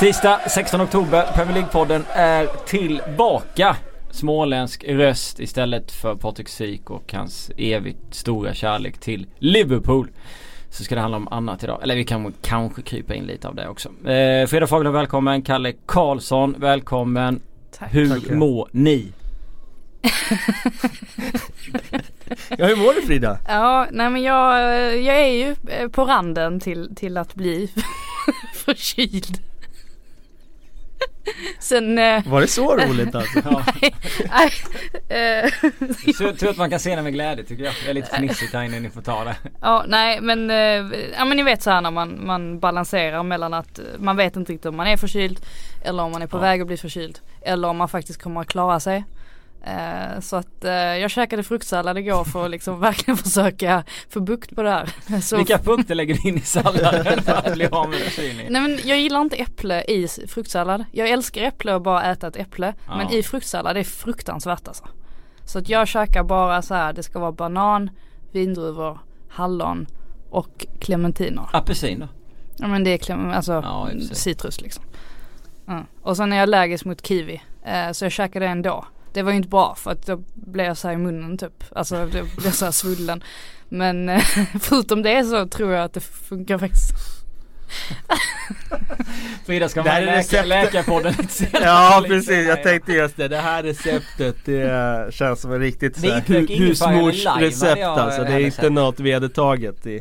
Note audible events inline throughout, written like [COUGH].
Tisdag 16 oktober, Premier League-podden är tillbaka. Småländsk röst istället för Patrik Syk och hans evigt stora kärlek till Liverpool. Så ska det handla om annat idag. Eller vi kan kanske krypa in lite av det också. Eh, Frida Fagerlund välkommen. Kalle Karlsson välkommen. Tack. Hur Tackar. mår ni? [LAUGHS] Ja hur mår du Frida? Ja, nej men jag, jag är ju på randen till, till att bli [LAUGHS] förkyld. [LAUGHS] Sen, eh, Var det så [LAUGHS] roligt alltså? Ja, eh, så, tur att man kan se det med glädje tycker jag. Det är lite fnissigt här inne, ni får ta det. ja nej men, eh, ja men ni vet så här när man, man balanserar mellan att man vet inte riktigt om man är förkyld eller om man är på Ja. väg att bli förkyld eller om man faktiskt kommer att klara sig. Eh, så att eh, jag käkade fruktsallad igår för att liksom [LAUGHS] verkligen försöka få bukt på det här. [LAUGHS] Så Vilka punkter lägger du in i salladen för att [LAUGHS] bli av med förkylningen? Nej men jag gillar inte äpple i fruktsallad. Jag älskar äpple och bara äta ett äpple. Ja. Men i fruktsallad det är fruktansvärt alltså. Så att jag käkar bara så här, det ska vara banan, vindruvor, hallon och clementiner. Apelsin då? Ja men det är alltså Ja, citrus liksom. Ja. Och sen är jag allergisk mot kiwi. Eh, så jag käkade det ändå. Det var ju inte bra för att då blev jag så här i munnen typ. Alltså det blev så här svullen. Men eh, [LAUGHS] förutom det så tror jag att det funkar faktiskt. [LAUGHS] Frida ska vara läka, läkarpodden. [LAUGHS] Ja precis, jag ja. tänkte just det. Det här receptet det känns som en riktigt husmorsrecept jag alltså. Det är inte något vedertaget i.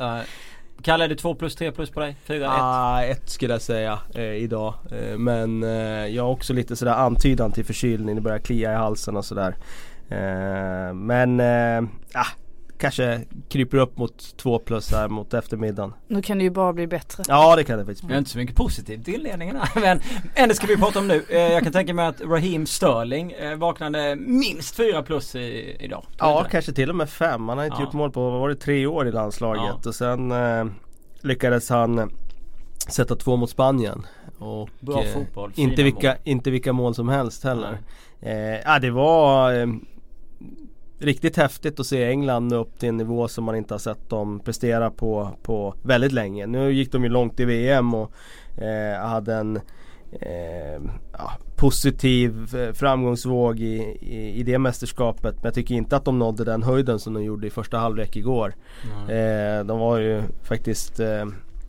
Kalle, är det 2 plus, 3 plus på dig? 4, 1? Ah, 1 skulle jag säga eh, idag. Eh, men eh, jag har också lite sådär antydan till förkylning. Det börjar klia i halsen och sådär. Eh, men eh, ah, kanske kryper upp mot två plus här mot eftermiddagen. Nu kan det ju bara bli bättre. Ja det kan det faktiskt bli. har inte så mycket positivt till inledningen här [LAUGHS] men en ska vi prata om nu. Eh, Jag kan tänka mig att Raheem Sterling eh, vaknade minst 4 plus i, idag. Ja kanske till och med fem. Han har inte Ja. gjort mål på, vad var det, tre år i landslaget. Ja. Och sen eh, lyckades han eh, sätta två mot Spanien. Och, Bra eh, fotboll, fina inte, vilka, mål. inte vilka mål som helst heller. Eh, ja, det var eh, riktigt häftigt att se England upp till en nivå som man inte har sett dem prestera på, på väldigt länge. Nu gick de ju långt i VM och eh, hade en eh, ja, positiv eh, framgångsvåg i, i, i det mästerskapet. Men jag tycker inte att de nådde den höjden som de gjorde i första halvlek igår. Eh, de var ju faktiskt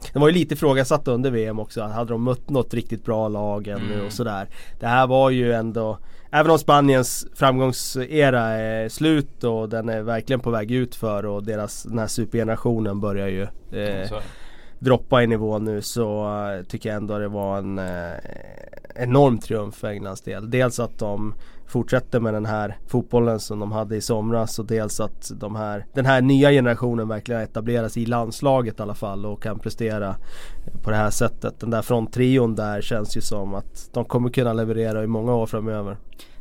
eh, de var ju lite ifrågasatta under VM också. Hade de mött något riktigt bra lag ännu Mm. och sådär. Det här var ju ändå Även om Spaniens framgångsera är slut och den är verkligen på väg ut för och deras, den här supergenerationen börjar ju eh, Så. droppa i nivå nu så eh, tycker jag ändå det var en eh, enorm triumf för Englands del. Dels att de fortsätter med den här fotbollen som de hade i somras och dels att de här, den här nya generationen verkligen etableras i landslaget i alla fall och kan prestera på det här sättet. Den där fronttrion där känns ju som att de kommer kunna leverera i många år framöver.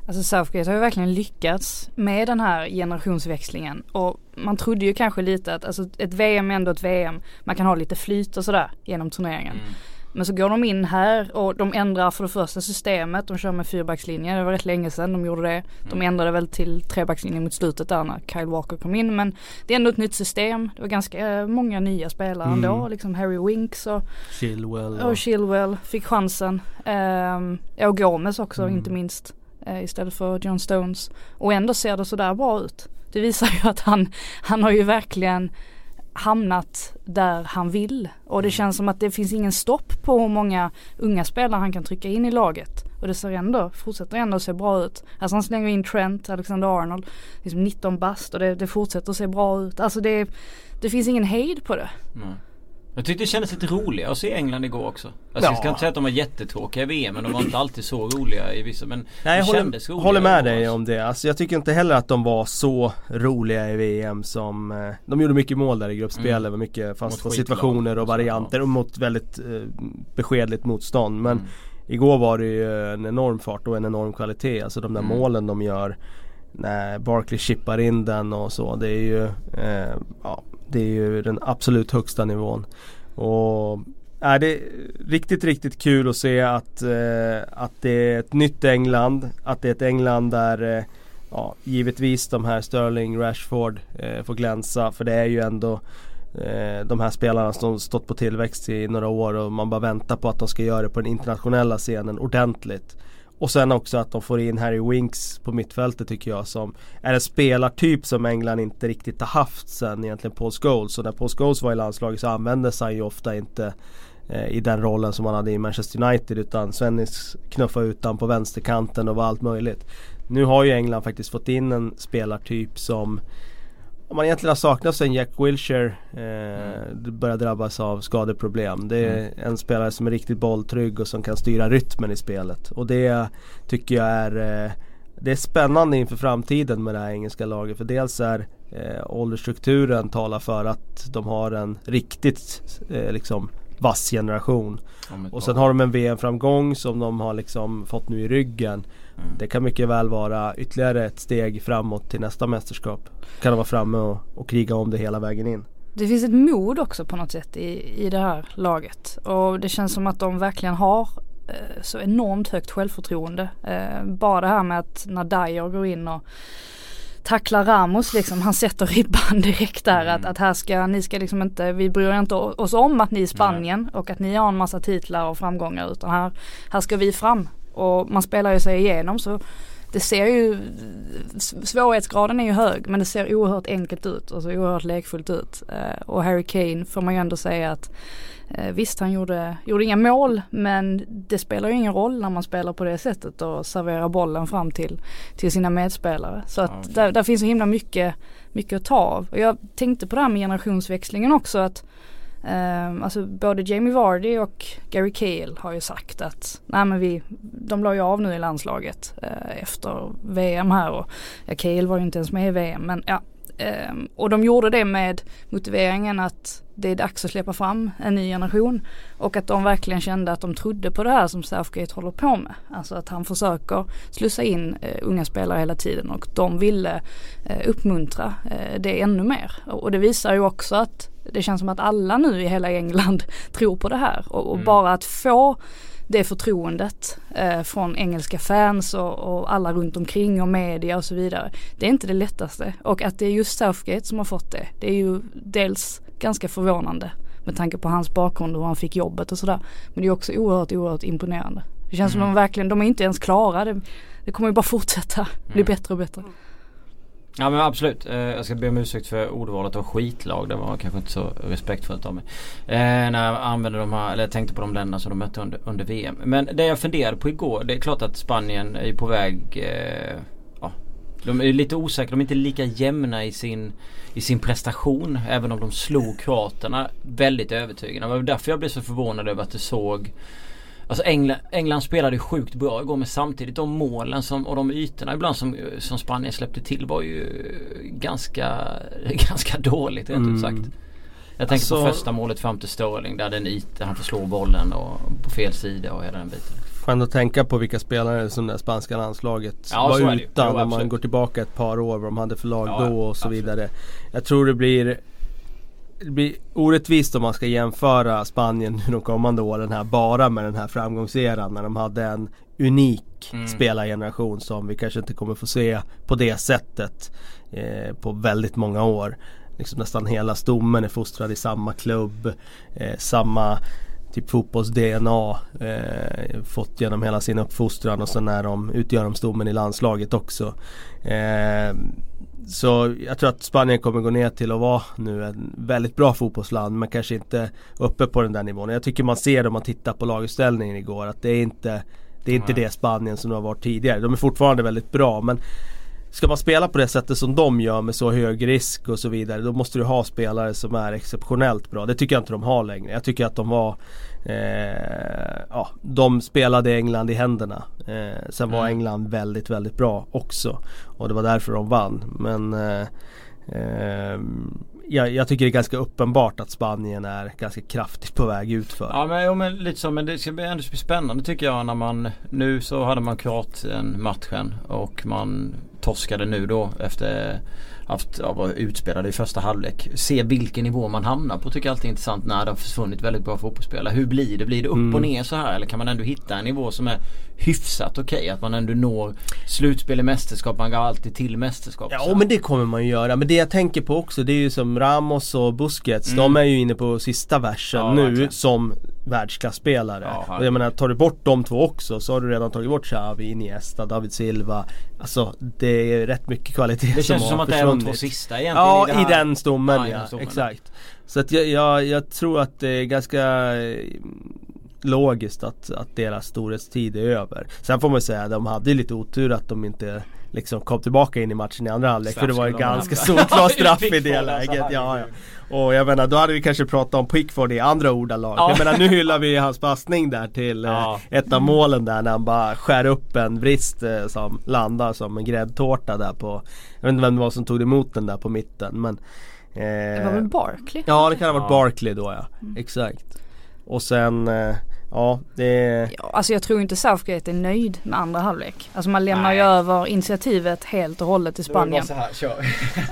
Alltså Southgate har ju verkligen lyckats med den här generationsväxlingen och man trodde ju kanske lite att alltså ett VM är ändå ett VM. Man kan ha lite flyt och sådär genom turneringen. Mm. Men så går de in här och de ändrar för det första systemet. De kör med fyrbackslinje. Det var rätt länge sedan de gjorde det. De ändrade väl till trebackslinje mot slutet där när Kyle Walker kom in. Men det är ändå ett nytt system. Det var ganska eh, många nya spelare Mm. ändå. Liksom Harry Winks och, Chilwell och Chilwell fick chansen. Ja, och Gomes också Mm. inte minst. eh, istället för John Stones. Och ändå ser det sådär bra ut. Det visar ju att han, han har ju verkligen hamnat där han vill. Och det känns som att det finns ingen stopp på hur många unga spelare han kan trycka in i laget. Och det ser ändå, fortsätter ändå se bra ut. Alltså han slänger in Trent, Alexander Arnold, liksom 19 bast och det, det fortsätter se bra ut. Alltså det, det finns ingen hejd på det. Mm. Jag tyckte det kändes lite roligare att se England igår också. Alltså jag ska Ja. inte säga att de var jättetråkiga i VM men de var inte alltid så roliga i vissa men Nej jag håller, håller med dig alltså. om det. Alltså jag tycker inte heller att de var så roliga i VM som eh, De gjorde mycket mål där i gruppspelet Mm. med mycket fasta situationer och varianter och mot väldigt eh, beskedligt motstånd. Men Mm. igår var det ju en enorm fart och en enorm kvalitet. Alltså de där Mm. målen de gör när Barkley chippar in den och så. Det är ju, eh, ja, det är ju den absolut högsta nivån. Och är det är riktigt, riktigt kul att se att, eh, att det är ett nytt England. Att det är ett England där eh, ja, givetvis de här Sterling, Rashford eh, får glänsa. För det är ju ändå eh, de här spelarna som stått på tillväxt i några år och man bara väntar på att de ska göra det på den internationella scenen ordentligt. Och sen också att de får in Harry Winks på mittfältet tycker jag som är en spelartyp som England inte riktigt har haft sen egentligen Paul Scholes. Och när Paul Scholes var i landslaget så användes han ju ofta inte eh, i den rollen som han hade i Manchester United utan Svennis knuffade ut honom på vänsterkanten och var allt möjligt. Nu har ju England faktiskt fått in en spelartyp som om man egentligen har saknat sen Jack Wilshere eh, mm. börjar drabbas av skadeproblem. Det är mm. en spelare som är riktigt bolltrygg och som kan styra rytmen i spelet. Och det tycker jag är eh, Det är spännande inför framtiden med det här engelska laget. För dels är eh, åldersstrukturen talar för att de har en riktigt eh, liksom vass generation. Och sen har de en VM-framgång som de har liksom fått nu i ryggen. Mm. Det kan mycket väl vara ytterligare ett steg framåt till nästa mästerskap. Kan de vara framme och, och kriga om det hela vägen in. Det finns ett mod också på något sätt i, i det här laget. Och det känns som att de verkligen har eh, så enormt högt självförtroende. Eh, bara det här med att när Dyer går in och tacklar Ramos liksom, han sätter ribban direkt där mm. att, att här ska, ni ska liksom inte, vi bryr inte oss om att ni är Spanien Nej. och att ni har en massa titlar och framgångar utan här, här ska vi fram och man spelar ju sig igenom så det ser ju, svårighetsgraden är ju hög men det ser oerhört enkelt ut och så oerhört lekfullt ut. Eh, och Harry Kane får man ju ändå säga att visst han gjorde, gjorde inga mål men det spelar ju ingen roll när man spelar på det sättet och serverar bollen fram till, till sina medspelare. Så att okay. där, där finns så himla mycket, mycket att ta av. Och jag tänkte på det här med generationsväxlingen också att Um, alltså både Jamie Vardy och Gary Cahill har ju sagt att nej men vi, de la ju av nu i landslaget uh, efter VM här och ja, Cahill var ju inte ens med i VM men ja. Um, och de gjorde det med motiveringen att det är dags att släppa fram en ny generation och att de verkligen kände att de trodde på det här som Southgate håller på med. Alltså att han försöker slussa in uh, unga spelare hela tiden och de ville uh, uppmuntra uh, det ännu mer. Och, och det visar ju också att det känns som att alla nu i hela England [LAUGHS] tror på det här och, och mm. bara att få det förtroendet eh, från engelska fans och, och, alla runt omkring och media och så vidare. Det är inte det lättaste och att det är just Southgate som har fått det. Det är ju dels ganska förvånande med tanke på hans bakgrund och hur han fick jobbet och sådär. Men det är också oerhört, oerhört imponerande. Det känns mm. som de verkligen, de är inte ens klara. Det, det kommer ju bara fortsätta bli mm. bättre och bättre. Ja men absolut. Eh, jag ska be om ursäkt för ordvalet av skitlag. Det var kanske inte så respektfullt av mig. Eh, när jag använde de här, eller tänkte på de länderna som de mötte under, under VM. Men det jag funderade på igår. Det är klart att Spanien är på väg eh, ja, De är lite osäkra. De är inte lika jämna i sin, i sin prestation. Även om de slog kroaterna väldigt övertygande. Det var därför jag blev så förvånad över att det såg Alltså England, England spelade sjukt bra igår men samtidigt de målen som, och de ytorna ibland som, som Spanien släppte till var ju ganska, [LAUGHS] ganska dåligt rent mm. ut sagt. Jag tänker alltså, på första målet fram till Sterling där den yta, han får slå bollen och på fel sida och hela den biten. Får ändå tänka på vilka spelare som det spanska landslaget ja, var utan. När man går tillbaka ett par år vad de hade för lag ja, då och så absolut. vidare. Jag tror det blir det blir orättvist om man ska jämföra Spanien de kommande åren här bara med den här framgångseran när de hade en unik mm. spelargeneration som vi kanske inte kommer få se på det sättet eh, på väldigt många år. Liksom nästan hela stommen är fostrad i samma klubb, eh, samma typ fotbolls-DNA eh, fått genom hela sin uppfostran och sen är de, utgör de stommen i landslaget också. Så jag tror att Spanien kommer gå ner till att vara nu en väldigt bra fotbollsland men kanske inte uppe på den där nivån. Jag tycker man ser det om man tittar på lagutställningen igår att det är inte det är inte det Spanien som det har varit tidigare. De är fortfarande väldigt bra men Ska man spela på det sättet som de gör med så hög risk och så vidare då måste du ha spelare som är exceptionellt bra. Det tycker jag inte de har längre. Jag tycker att de var eh, ja, De spelade England i händerna. Eh, sen var mm. England väldigt, väldigt bra också. Och det var därför de vann. Men eh, eh jag, jag, tycker det är ganska uppenbart att Spanien är ganska kraftigt på väg utför. Ja men, jo, men lite så men det ska bli ändå spännande tycker jag när man Nu så hade man Kroatien matchen och man torskade nu då efter haft, ja, var utspelade i första halvlek. Se vilken nivå man hamnar på tycker jag alltid är intressant när det har försvunnit väldigt bra fotbollsspelare. Hur blir det? Blir det upp Mm. och ner så här eller kan man ändå hitta en nivå som är hyfsat okej? Att man ändå når slutspel i mästerskap, man går alltid till mästerskap. Ja men det kommer man ju göra. Men det jag tänker på också det är ju som Ramos och Busquets. Mm. De är ju inne på sista versen Ja, nu verkligen. som världsklasspelare. Ja, och jag menar tar du bort de två också så har du redan tagit bort Xavi, Iniesta, David Silva. Alltså det är rätt mycket kvalitet Det som känns har som att det är de två sista egentligen Ja i, här. den stommen Ja, ja, i den stommen. exakt. Så att jag, jag, jag tror att det är ganska eh, logiskt att, att deras storhetstid är över. Sen får man säga att de hade ju lite otur att de inte liksom kom tillbaka in i matchen i andra halvlek. För det var ju ganska solklar [LAUGHS] straff i det läget. Ja, ja. Och jag menar då hade vi kanske pratat om Pickford i andra ordalag. Ja. Jag menar nu hyllar vi hans passning där till eh, Ja. ett av målen där när han bara skär upp en vrist eh, som landar som en gräddtårta där på Jag vet inte vem det var som tog emot den där på mitten men eh, Det var väl Barkley? Ja det kan ha varit Ja. Barkley då ja, exakt. Och sen, eh, ja det Ja, alltså jag tror inte Southgate är nöjd med andra halvlek. Alltså man lämnar ju Nej. över initiativet helt och hållet till Spanien. Så här.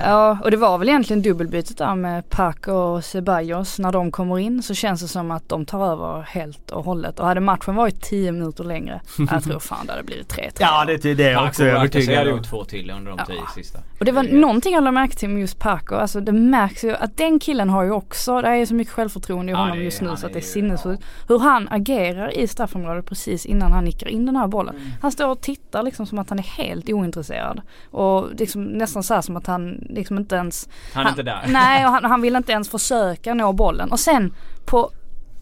[LAUGHS] Ja, och det var väl egentligen dubbelbytet där med Paco och Ceballos. När de kommer in så känns det som att de tar över helt och hållet. Och hade matchen varit 10 minuter längre, jag tror fan det hade blivit 3-3. Ja det, det är jag också övertygad hade om. gjort två till under de Ja. tio sista. Och det var någonting jag lade märke till med just Paco. Alltså det märks ju att den killen har ju också, det är så mycket självförtroende i honom är- just nu han så att det är ju- sinnessjukt. Hur han agerar i straffområdet precis innan han nickar in den här bollen. Mm. Han står och tittar liksom som att han är helt ointresserad. Och liksom nästan så här som att han liksom inte ens Han är inte där. [LAUGHS] Nej och han, [LAUGHS] han vill inte ens försöka nå bollen. Och sen på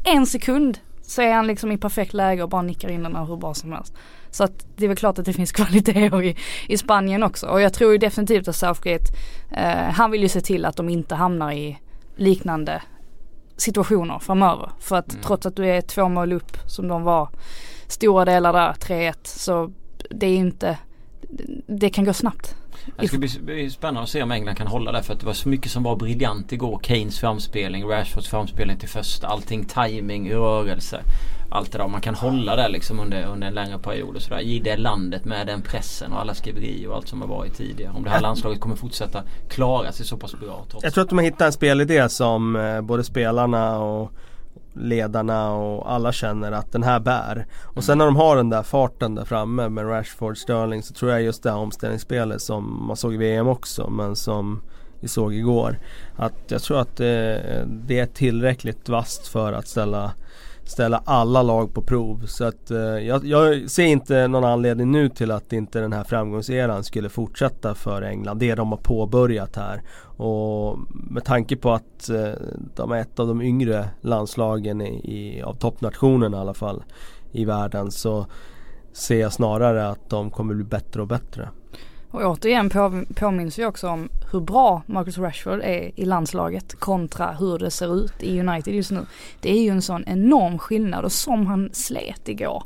en sekund så är han liksom i perfekt läge och bara nickar in den här hur bra som helst. Så att det är väl klart att det finns [LAUGHS] kvaliteter i, i Spanien också. Och jag tror ju definitivt att Southgate, eh, han vill ju se till att de inte hamnar i liknande situationer framöver. För att Mm. trots att du är två mål upp som de var stora delar där, 3-1, så det är inte, det kan gå snabbt. Det ska bli spännande att se om England kan hålla det för att det var så mycket som var briljant igår. Kanes framspelning, Rashfords framspelning till första. Allting timing, rörelse. Allt det där. Om man kan hålla det liksom under, under en längre period och sådär. I det landet med den pressen och alla skriverier och allt som har varit tidigare. Om det här landslaget kommer fortsätta klara sig så pass bra trots Jag tror att de har hittat en spelidé som eh, både spelarna och ledarna och alla känner att den här bär. Och sen när de har den där farten där framme med Rashford, Sterling så tror jag just det här omställningsspelet som man såg i VM också men som vi såg igår. Att jag tror att eh, det är tillräckligt vasst för att ställa ställa alla lag på prov. Så att eh, jag, jag ser inte någon anledning nu till att inte den här framgångseran skulle fortsätta för England. Det de har påbörjat här. Och med tanke på att eh, de är ett av de yngre landslagen i, i, av toppnationerna i alla fall i världen så ser jag snarare att de kommer bli bättre och bättre. Och återigen på, påminns vi också om hur bra Marcus Rashford är i landslaget kontra hur det ser ut i United just nu. Det är ju en sån enorm skillnad och som han slet igår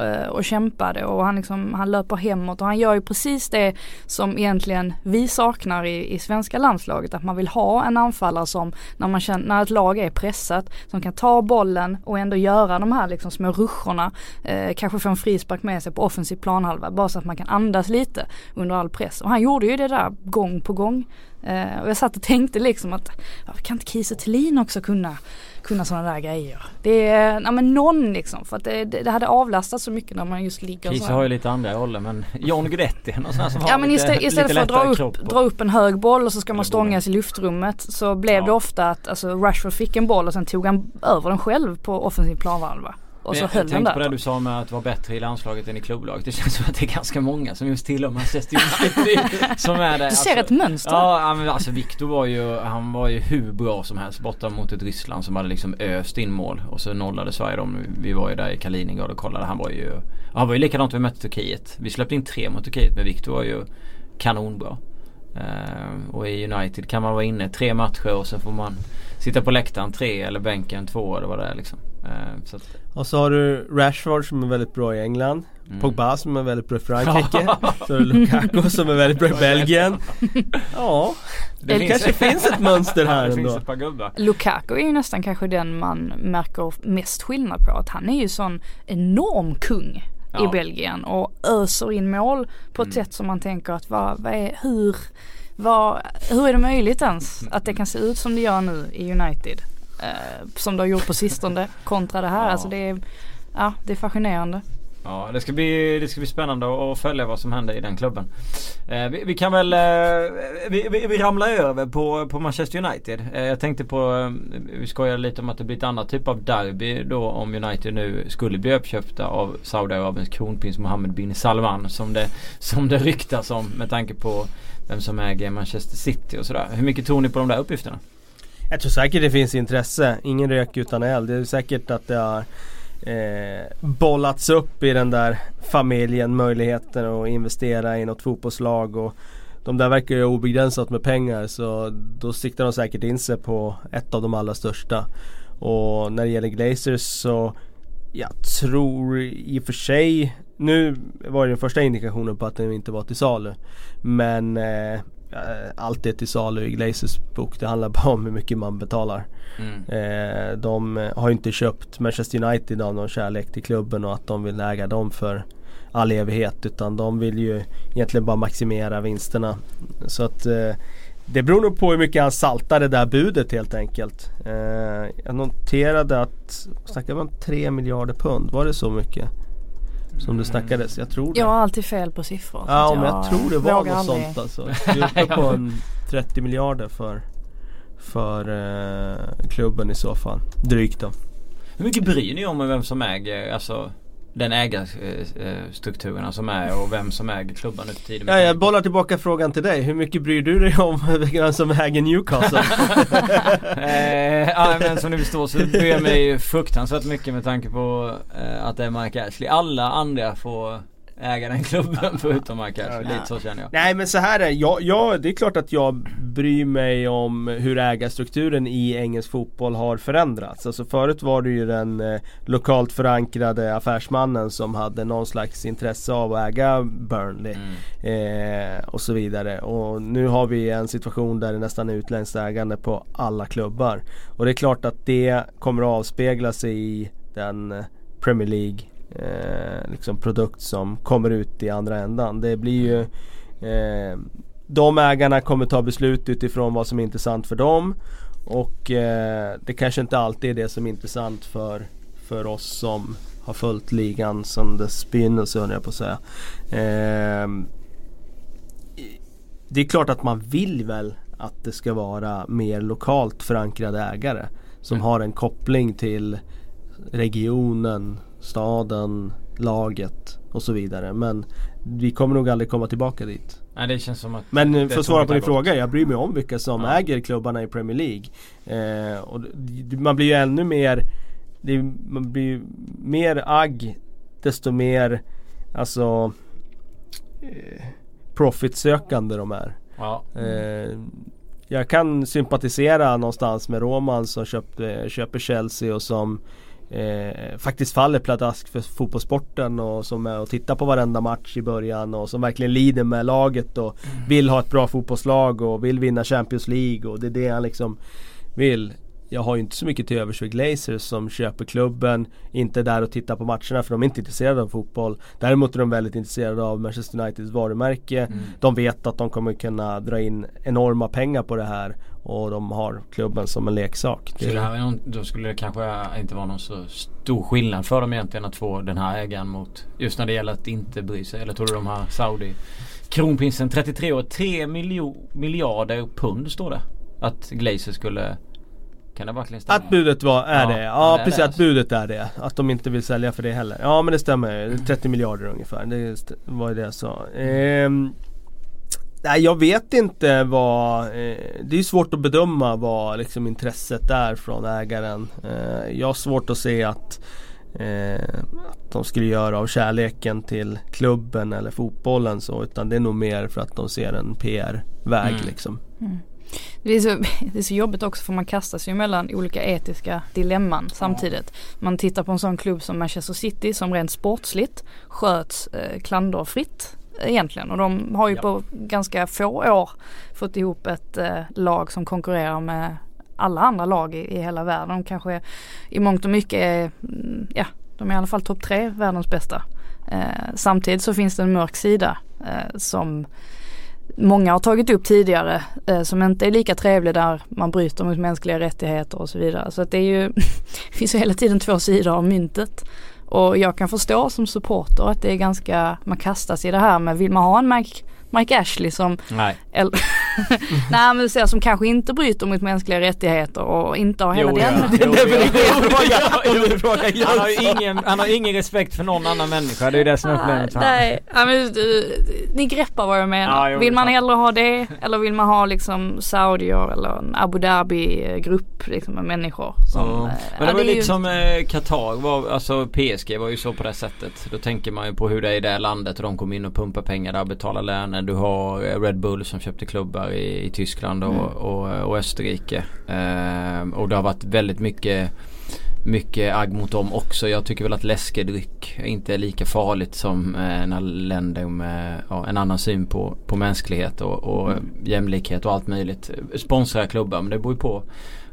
eh, och kämpade och han, liksom, han löper hemåt och han gör ju precis det som egentligen vi saknar i, i svenska landslaget. Att man vill ha en anfallare som när, man känner, när ett lag är pressat som kan ta bollen och ändå göra de här liksom små ruscherna. Eh, kanske få en frispark med sig på offensiv planhalva bara så att man kan andas lite under all press. Och han gjorde ju det där gång på gång. Eh, och jag satt och tänkte liksom att varför kan inte Kiese Thelin också kunna, kunna sådana där grejer? Det är, ja men någon liksom för att det, det, hade avlastat så mycket när man just ligger Kiese har ju lite andra roller men John Guidetti är någon sån här som Ja har men lite, istället, istället lite för att dra upp, och- dra upp en hög boll och så ska man stångas i luftrummet så blev Ja. det ofta att alltså, Rashford fick en boll och sen tog han över den själv på offensiv planhalva. Och så Men höll jag den tänkte där. på det du sa med att vara bättre i landslaget än i klubblaget. Det känns som att det är ganska många som just tillhör Manchester United [LAUGHS] som är det. Du ser ett mönster. Ja men alltså Viktor var ju, han var ju hur bra som helst borta mot ett Ryssland som hade liksom öst in mål. Och så nollade Sverige dem. Vi var ju där i Kaliningrad och kollade. Han var ju, han var ju likadant vi mötte Turkiet. Vi släppte in tre mot Turkiet men Viktor var ju kanonbra. Eh, och i United kan man vara inne tre matcher och sen får man sitta på läktaren tre eller bänken två eller vad det är liksom. Eh, så att, Och så har du Rashford som är väldigt bra i England. mm. Pogba som är väldigt bra i Frankrike. [LAUGHS] så har du Lukaku som är väldigt bra i Belgien. Ja, det, kanske finns ett mönster här [LAUGHS] det finns ändå. ett par gubbar. Lukaku är ju nästan kanske den man märker mest skillnad på. Att han är ju sån enorm kung. i Belgien och öser in mål på ett mm. sätt som man tänker att vad, vad är, hur, vad, hur är det möjligt ens att det kan se ut som det gör nu i United? Eh, som det har gjort på sistone kontra det här. Ja. Alltså det är, ja, det är fascinerande. Ja det ska bli, det ska bli spännande att följa vad som händer i den klubben. Eh, vi, vi, kan väl, eh, vi, vi, vi, ramlar över på, på Manchester United. Eh, jag tänkte på, eh, vi skojade lite om att det blir ett annat typ av derby då om United nu skulle bli uppköpta av Saudiarabiens kronprins Mohammed bin Salman. Som det, som det ryktas om med tanke på vem som äger Manchester City och sådär. Hur mycket tror ni på de där uppgifterna? Jag tror säkert det finns intresse. Ingen rök utan eld. Det är säkert att det har eh, bollats upp i den där familjen möjligheten att investera i något fotbollslag. Och de där verkar ju obegränsat med pengar så då siktar de säkert in sig på ett av de allra största. Och när det gäller Glazers så jag tror i och för sig Nu var det den första indikationen på att den inte var till salu. Men eh, Eh, allt är till salu i Glazers bok. Det handlar [LAUGHS] bara om hur mycket man betalar. Mm. Eh, de har inte köpt Manchester United av någon kärlek till klubben och att de vill äga dem för all evighet. Utan de vill ju egentligen bara maximera vinsterna. Så att eh, det beror nog på hur mycket han saltar det där budet helt enkelt. jag noterade att, snackade man 3 miljarder pund? Var det så mycket? Som det snackades, jag tror det. Jag har alltid fel på siffror. Ja men jag, jag tror det var något aldrig. sånt alltså. [LAUGHS] Vi är uppe på en 30 miljarder för, för eh, klubben i så fall. Drygt då. Hur mycket bryr ni om vem som äger, alltså den ägarstrukturerna som är och vem som äger klubban nu för tiden. Ja, jag bollar tillbaka frågan till dig. Hur mycket bryr du dig om [LAUGHS] vem som äger Newcastle? [LAUGHS] eh, ja men som ni förstår så bryr jag mig fruktansvärt mycket med tanke på eh, att det är Mike Ashley. Alla andra får äga den klubben förutom Mike Ashley. Lite så känner jag. Nej men så här är jag, jag, det är klart att jag bryr mig om hur ägarstrukturen i engelsk fotboll har förändrats. Alltså förut var det ju den eh, lokalt förankrade affärsmannen som hade någon slags intresse av att äga Burnley. Mm. Eh, och så vidare. Och nu har vi en situation där det nästan är utländskt ägande på alla klubbar. Och det är klart att det kommer att avspegla sig i den eh, Premier League eh, liksom produkt som kommer ut i andra ändan. Det blir ju eh, De ägarna kommer ta beslut utifrån vad som är intressant för dem. Och eh, det kanske inte alltid är det som är intressant för, för oss som har följt ligan som dess begynnelse höll jag på att säga. Eh, det är klart att man vill väl att det ska vara mer lokalt förankrade ägare. Som mm. har en koppling till regionen, staden, laget och så vidare. Men vi kommer nog aldrig komma tillbaka dit. Nej det känns som att Men för att svara på din fråga, jag bryr mig om vilka som ja. äger klubbarna i Premier League. Eh, och man blir ju ännu mer det, Man blir mer agg desto mer Alltså eh, Profitsökande de är. Ja. Eh, jag kan sympatisera någonstans med Roman som köpte, köper Chelsea och som eh, faktiskt faller pladask för fotbollssporten och som är och tittar på varenda match i början och som verkligen lider med laget och mm. vill ha ett bra fotbollslag och vill vinna Champions League och det är det han liksom vill. Jag har ju inte så mycket till övers för Glazers som köper klubben, inte där och tittar på matcherna för de är inte intresserade av fotboll. Däremot är de väldigt intresserade av Manchester Uniteds varumärke. Mm. De vet att de kommer kunna dra in enorma pengar på det här och de har klubben som en leksak. Så det här då skulle det kanske inte vara någon så stor skillnad för dem egentligen att få den här ägaren mot just när det gäller att inte bry sig. Eller tror du de har Saudi Kronprinsen 33 år 3 miljarder pund står det. Att Glazer skulle kan det verkligen stämma? Att budet var, är ja, det. Ja det precis, att budet är det. Att de inte vill sälja för det heller. Ja men det stämmer. 30 miljarder ungefär. Det var det jag sa. Ehm, Nej jag vet inte vad eh, Det är svårt att bedöma vad liksom intresset är från ägaren. Eh, jag har svårt att se att, eh, att de skulle göra av kärleken till klubben eller fotbollen så utan det är nog mer för att de ser en PR-väg mm. liksom. Mm. Det är, så, [LAUGHS] det är så jobbigt också för man kastar sig mellan olika etiska dilemman samtidigt. Man tittar på en sån klubb som Manchester City som rent sportsligt sköts eh, klanderfritt egentligen och de har ju ja. på ganska få år fått ihop ett eh, lag som konkurrerar med alla andra lag i, i hela världen. De kanske i mångt och mycket är, mm, ja de är i alla fall topp tre världens bästa. Eh, samtidigt så finns det en mörk sida eh, som många har tagit upp tidigare eh, som inte är lika trevlig där man bryter mot mänskliga rättigheter och så vidare. Så att det är ju, [LAUGHS] finns ju hela tiden två sidor av myntet. Och jag kan förstå som supporter att det är ganska, man kastas i det här med vill man ha en Mike Mike Ashley som Nej. Eller, [LAUGHS] nej men så som kanske inte bryter mot mänskliga rättigheter och inte har hela Jo, den. ja. det- Jo, det- [LAUGHS] Han har, ingen, han har ingen respekt för någon annan människa. Det är det som är problemet för. Nej, ja, men, eh, ni greppar vad jag menar. Ja, jo, vill man det är hellre ha det eller vill man ha liksom saudier eller en Abu Dhabi grupp liksom med människor som, Ja. eh, Men det var är lite ju- som eh, Qatar var, alltså PSG var ju så på det sättet. Då tänker man ju på hur det är i det landet och de kommer in och pumpar pengar där, betalar löner. Du har eh, Red Bull som köpte klubbar i, i Tyskland och, Mm. och, och Österrike. Eh, och det har varit väldigt mycket mycket agg mot dem också. Jag tycker väl att läskedryck inte är lika farligt som eh, när länder med ja, en annan syn på, på mänsklighet och, och jämlikhet och allt möjligt sponsrar klubbar. Men det beror ju på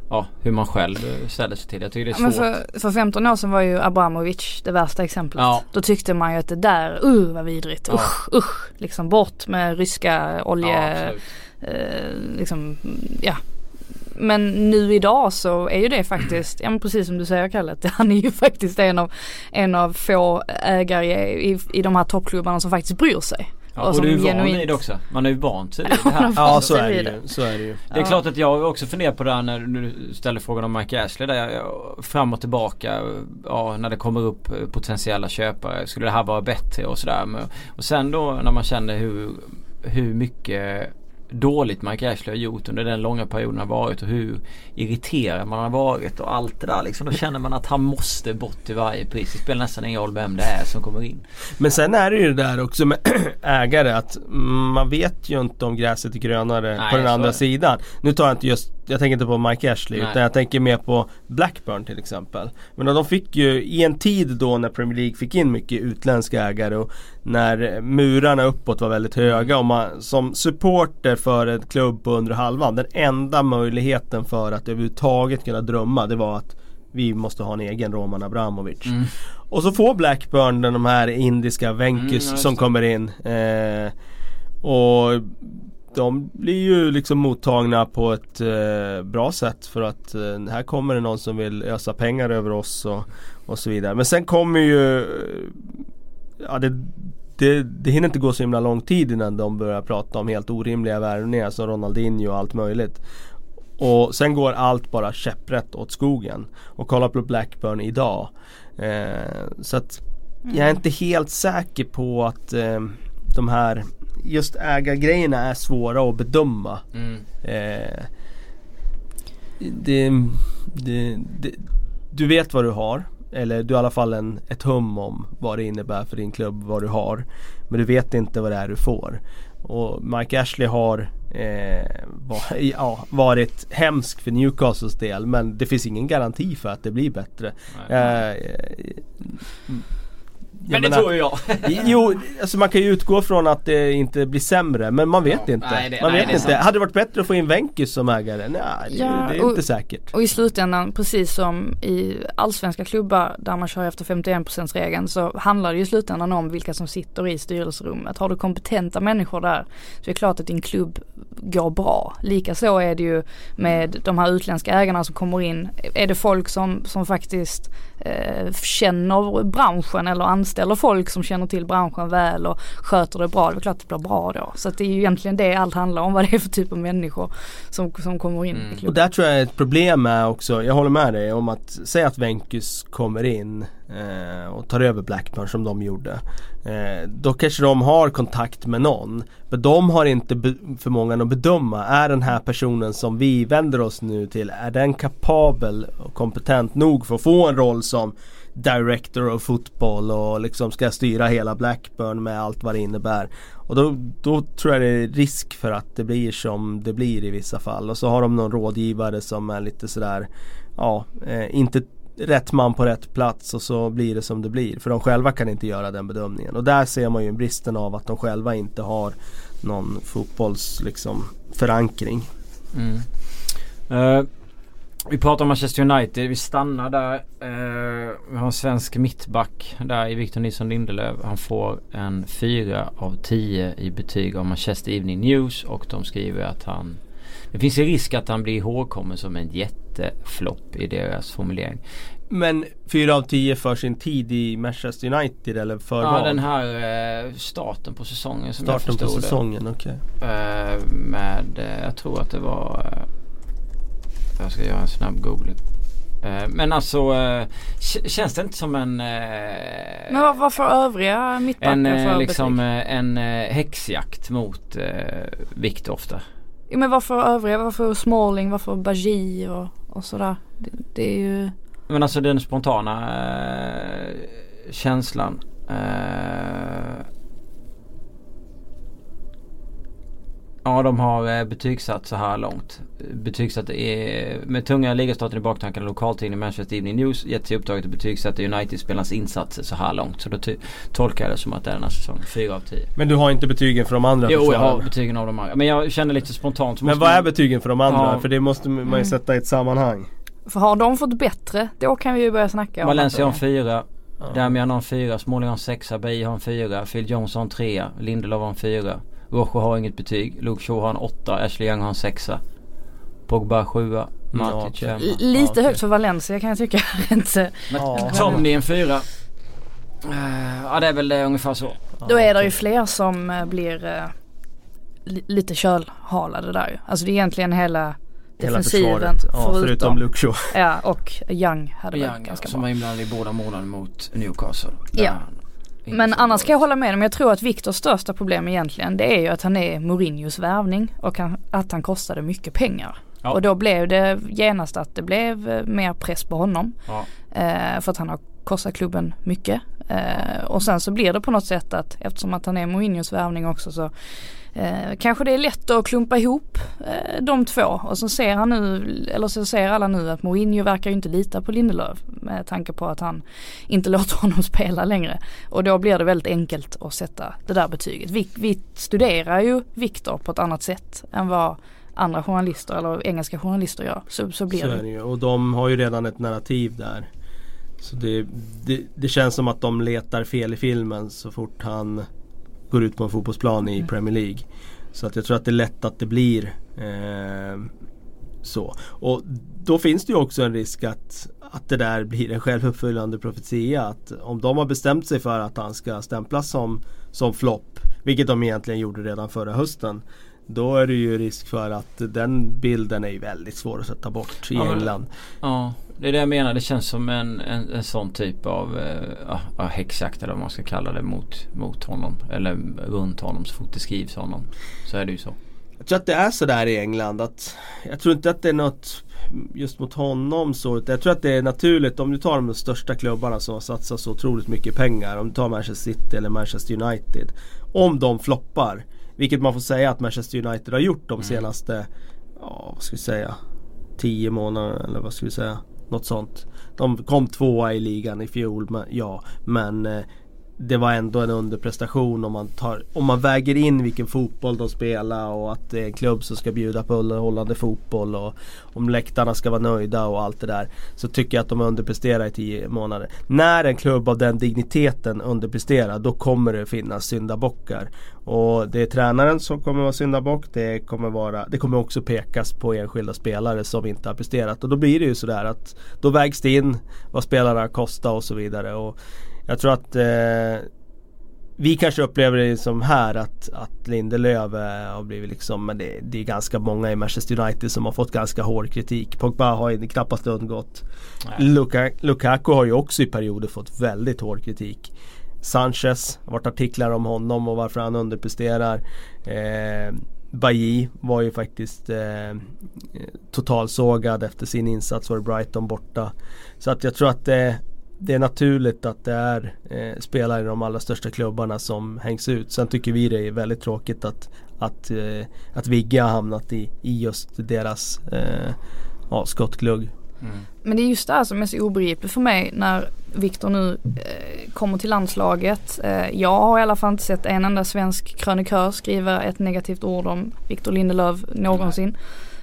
ja, hur man själv eh, ställer sig till. Jag tycker det Ja, är men svårt. för, för 15 år sedan var ju Abramovic det värsta exemplet. Ja. Då tyckte man ju att det där, uh vad vidrigt, Ja. usch, usch. Liksom bort med ryska Ja, olje, absolut. eh, liksom, ja. Men nu idag så är ju det faktiskt, ja men precis som du säger Kalle, [LAUGHS] han är ju faktiskt en av, en av få ägare i, i, i de här toppklubbarna som faktiskt bryr sig. Ja, och och du är van genuint- vid det också. Man är ju van till det [LAUGHS] här. Ja så är det ju, så är det ju. Det är Ja. klart att jag har också funderat på det här när du ställer frågan om Mike Ashley där. jag- Fram och tillbaka. Ja, när det kommer upp eh, potentiella köpare. Skulle det här vara bättre och sådär. Men- Och sen då när man känner hur, hur mycket dåligt Mike Ashley har gjort under den långa perioden han har varit och hur irriterad man har varit och allt det där liksom. Då känner man att han måste bort till varje pris. Det spelar nästan ingen roll vem det är som kommer in. Men sen är det ju det där också med [CLEARS THROAT] ägare att man vet ju inte om gräset är grönare Nej, på den andra sidan. Nu tar jag inte just, jag tänker inte på Mike Ashley Nej. utan jag tänker mer på Blackburn till exempel. Men de fick ju i en tid då när Premier League fick in mycket utländska ägare och när murarna uppåt var väldigt höga och man som supporter för en klubb på under halvan den enda möjligheten för att överhuvudtaget kunna drömma det var att vi måste ha en egen Roman Abramovic. Mm. Och så får Blackburn de här indiska Venkis Mm, som kommer in. Eh, och de blir ju liksom mottagna på ett eh, bra sätt för att eh, här kommer det någon som vill ösa pengar över oss och, och så vidare. Men sen kommer ju Ja det, det, det hinner inte gå så himla lång tid innan de börjar prata om helt orimliga värvningar som Ronaldinho och allt möjligt. Och sen går allt bara käpprätt åt skogen. Och kolla på Blackburn idag. Eh, så att jag är inte helt säker på att eh, de här just ägargrejerna är svåra att bedöma. Mm. Eh, det, det, det, du vet vad du har. Eller du har i alla fall en, ett hum om vad det innebär för din klubb, vad du har. Men du vet inte vad det är du får. Och Mike Ashley har eh, var, [LAUGHS] ja, varit hemsk för Newcastles del men det finns ingen garanti för att det blir bättre. Nej. Eh, eh, Men det tror ju jag. [LAUGHS] Jo, alltså man kan ju utgå från att det inte blir sämre men man vet Ja, inte. nej, det- man nej, vet inte. sant. Hade det varit bättre att få in Wenkis som ägare? Nej, det, Ja, det är och- inte säkert. Och i slutändan, precis som i allsvenska klubbar där man kör efter 51% regeln så handlar det ju i slutändan om vilka som sitter i styrelserummet. Har du kompetenta människor där så är det klart att din klubb går bra. Likaså är det ju med de här utländska ägarna som kommer in. Är det folk som, som faktiskt eh, känner branschen eller anställer folk som känner till branschen väl och sköter det bra. Det är klart att det blir bra då. Så att det är ju egentligen det allt handlar om. [LAUGHS] Vad det är för typ av människor som, som kommer in Mm. i Och där tror jag ett problem är också, jag håller med dig om att säga att Wenkis kommer in eh, och tar över Blackburn som de gjorde. Eh, då kanske de har kontakt med någon. Men de har inte be- förmågan att bedöma, är den här personen som vi vänder oss nu till, är den kapabel och kompetent nog för att få en roll som Director of fotboll och liksom ska styra hela Blackburn med allt vad det innebär. Och då, då tror jag det är risk för att det blir som det blir i vissa fall. Och så har de någon rådgivare som är lite sådär, ja, eh, inte rätt man på rätt plats och så blir det som det blir. För de själva kan inte göra den bedömningen. Och där ser man ju bristen av att de själva inte har någon fotbolls liksom, förankring. Mm. Uh, vi pratar om Manchester United, vi stannar där. Uh, vi har en svensk mittback där i Victor Nilsson Lindelöf. Han får en 4 av 10 i betyg av Manchester Evening News och de skriver att han det finns en risk att han blir ihågkommen som en jätteflopp i deras formulering. Men 4 av 10 för sin tid i Manchester United eller för Ja vad? den här eh, starten på säsongen som Starten jag på förstod säsongen, okej. det. Eh, med, eh, jag tror att det var Jag ska göra en snabb googling. Men alltså känns det inte som en Men vad, vad får övriga mittbackar en, för eh, liksom, betyg? en häxjakt mot Victor ofta. Ja men varför övriga? Varför Smalling? Varför Bagi och, och sådär? Det, det är ju... Men alltså den spontana eh, känslan. Eh, ja de har eh, betygsatt så här långt. Betygsatt är, med tunga ligastarten i baktanken lokaltidningen Manchester Evening News gett sig uppdraget att betygsätta United-spelarnas insatser så här långt. Så då tolkar jag det som att det är den här säsongen. 4 av 10. Men du har inte betygen för de andra Jo jag har betygen av de här. Men jag känner lite spontant. Men vad är betygen för de andra? Ja. För det måste man ju Mm. sätta i ett sammanhang. För har de fått bättre, då kan vi ju börja snacka om Valencia har en fyra. Ja. Damian har en fyra, Småling har en sexa, Bay har en fyra, Phil Jones har en trea, Lindelöf har en fyra. Rojo har inget betyg, Luke Shaw har en åtta, Ashley Young har en sexa. Pogba sjua, Matic okej. femma. L- Lite Ja, okej. högt för Valencia kan jag tycka. [LAUGHS] inte. Ja. Tomny en fyra. Eh, ja det är väl det ungefär så. Då är det ju fler som eh, blir eh, li- lite kölhalade där ju. Alltså det är egentligen hela Hela defensiven försvaret. Ja, förutom, förutom Luke Shaw. Ja och Young hade Young ganska som bra. var inblandad i båda målen mot Newcastle. Ja. Där han inte Men annars kan jag hålla med om, jag tror att Viktors största problem egentligen det är ju att han är Mourinhos värvning och att han kostade mycket pengar. Ja. Och då blev det genast att det blev eh, mer press på honom. Ja. Eh, för att han har kostat klubben mycket. Och sen så blir det på något sätt att eftersom att han är Mourinhos värvning också så eh, kanske det är lätt att klumpa ihop eh, de två. Och så ser han nu, eller så ser alla nu att Mourinho verkar ju inte lita på Lindelöf med tanke på att han inte [LAUGHS] låter honom spela längre. Och då blir det väldigt enkelt att sätta det där betyget. Vi, vi studerar ju Viktor på ett annat sätt än vad andra journalister eller engelska journalister gör. Så, så blir Så det ju. Och de har ju redan ett narrativ där. Så det, det, det känns som att de letar fel i filmen så fort han går ut på en fotbollsplan i Mm. Premier League. Så att jag tror att det är lätt att det blir eh, så. Och då finns det ju också en risk att, att det där blir en självuppfyllande profetia. Att om de har bestämt sig för att han ska stämplas som, som flopp, vilket de egentligen gjorde redan förra hösten. Då är det ju risk för att den bilden är ju väldigt svår att sätta bort i Ja, England. Ja, det är det jag menar. Det känns som en, en, en sån typ av eh, ja, ja, häxjakt eller vad man ska kalla det mot, mot honom. Eller runt honom så fort det skrivs honom. Så är det ju så. Jag tror att det är sådär i England att Jag tror inte att det är något just mot honom så. Jag tror att det är naturligt om du tar de största klubbarna som har satsat så otroligt mycket pengar. Om du tar Manchester City eller Manchester United. Om de floppar. Vilket man får säga att Manchester United har gjort de Mm. senaste, ja vad ska vi säga, 10 månader eller vad ska vi säga. Något sånt. De kom tvåa i ligan i fjol, men, ja. Men eh, det var ändå en underprestation om man, tar, om man väger in vilken fotboll de spelar och att det är en klubb som ska bjuda på underhållande fotboll och om läktarna ska vara nöjda och allt det där. Så tycker jag att de underpresterar i tio månader. När en klubb av den digniteten underpresterar då kommer det finnas syndabockar. Och det är tränaren som kommer vara syndabock. Det kommer, vara, det kommer också pekas på enskilda spelare som inte har presterat. Och då blir det ju sådär att då vägs det in vad spelarna kostar och så vidare. Och jag tror att eh, vi kanske upplever det som här att, att Lindelöf eh, har blivit liksom, men det, det är ganska många i Manchester United som har fått ganska hård kritik. Pogba har ju knappast undgått. Luka, Lukaku har ju också i perioder fått väldigt hård kritik. Sanchez, har varit artiklar om honom och varför han underpresterar. Eh, Bailly var ju faktiskt eh, totalsågad efter sin insats för Brighton borta. Så att jag tror att det, det är naturligt att det är eh, spelare i de allra största klubbarna som hängs ut. Sen tycker vi det är väldigt tråkigt att, att, eh, att Vigge har hamnat i, i just deras eh, ja, skottglugg. Mm. Men det är just det här som är så obegripligt för mig när Viktor nu eh, kommer till landslaget. Eh, jag har i alla fall inte sett en enda svensk krönikör skriva ett negativt ord om Viktor Lindelöf någonsin.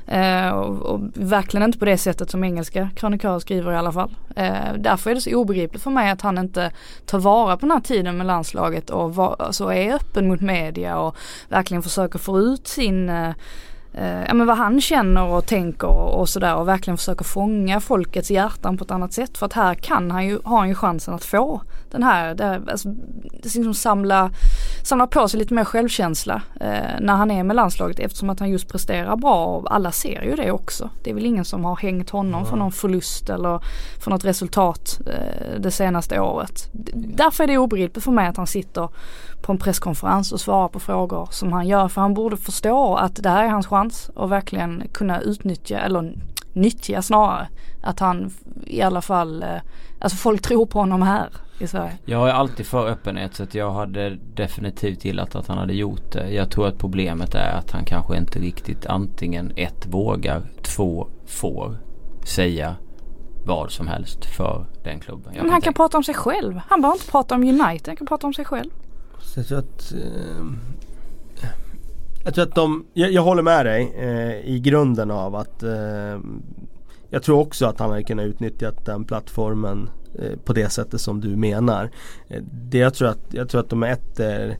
Eh, och, och, verkligen inte på det sättet som engelska krönikörer skriver i alla fall. Eh, därför är det så obegripligt för mig att han inte tar vara på den här tiden med landslaget och var, alltså är öppen mot media och verkligen försöker få ut sin eh, eh, ja, men vad han känner och tänker och, sådär och verkligen försöker fånga folkets hjärtan på ett annat sätt. För att här kan han ju, har han ju chansen att få den här, det, alltså, liksom samla, samla på sig lite mer självkänsla eh, när han är med landslaget eftersom att han just presterar bra och alla ser ju det också. Det är väl ingen som har hängt honom mm. för någon förlust eller för något resultat eh, det senaste året. Därför är det obegripligt för mig att han sitter på en presskonferens och svarar på frågor som han gör. För han borde förstå att det här är hans chans att verkligen kunna utnyttja, eller nyttja snarare, att han i alla fall, eh, alltså folk tror på honom här i Sverige. Jag är alltid för öppenhet så att jag hade definitivt gillat att han hade gjort det. Jag tror att problemet är att han kanske inte riktigt antingen ett vågar, två får säga vad som helst för den klubben. Men han kan prata om sig själv. Han behöver inte prata om United, han kan prata om sig själv. Så jag tror att eh, Jag tror att de, jag, jag håller med dig eh, i grunden av att eh, Jag tror också att han hade kunnat utnyttja den plattformen eh, på det sättet som du menar. Eh, det jag tror att, jag tror att de är ett är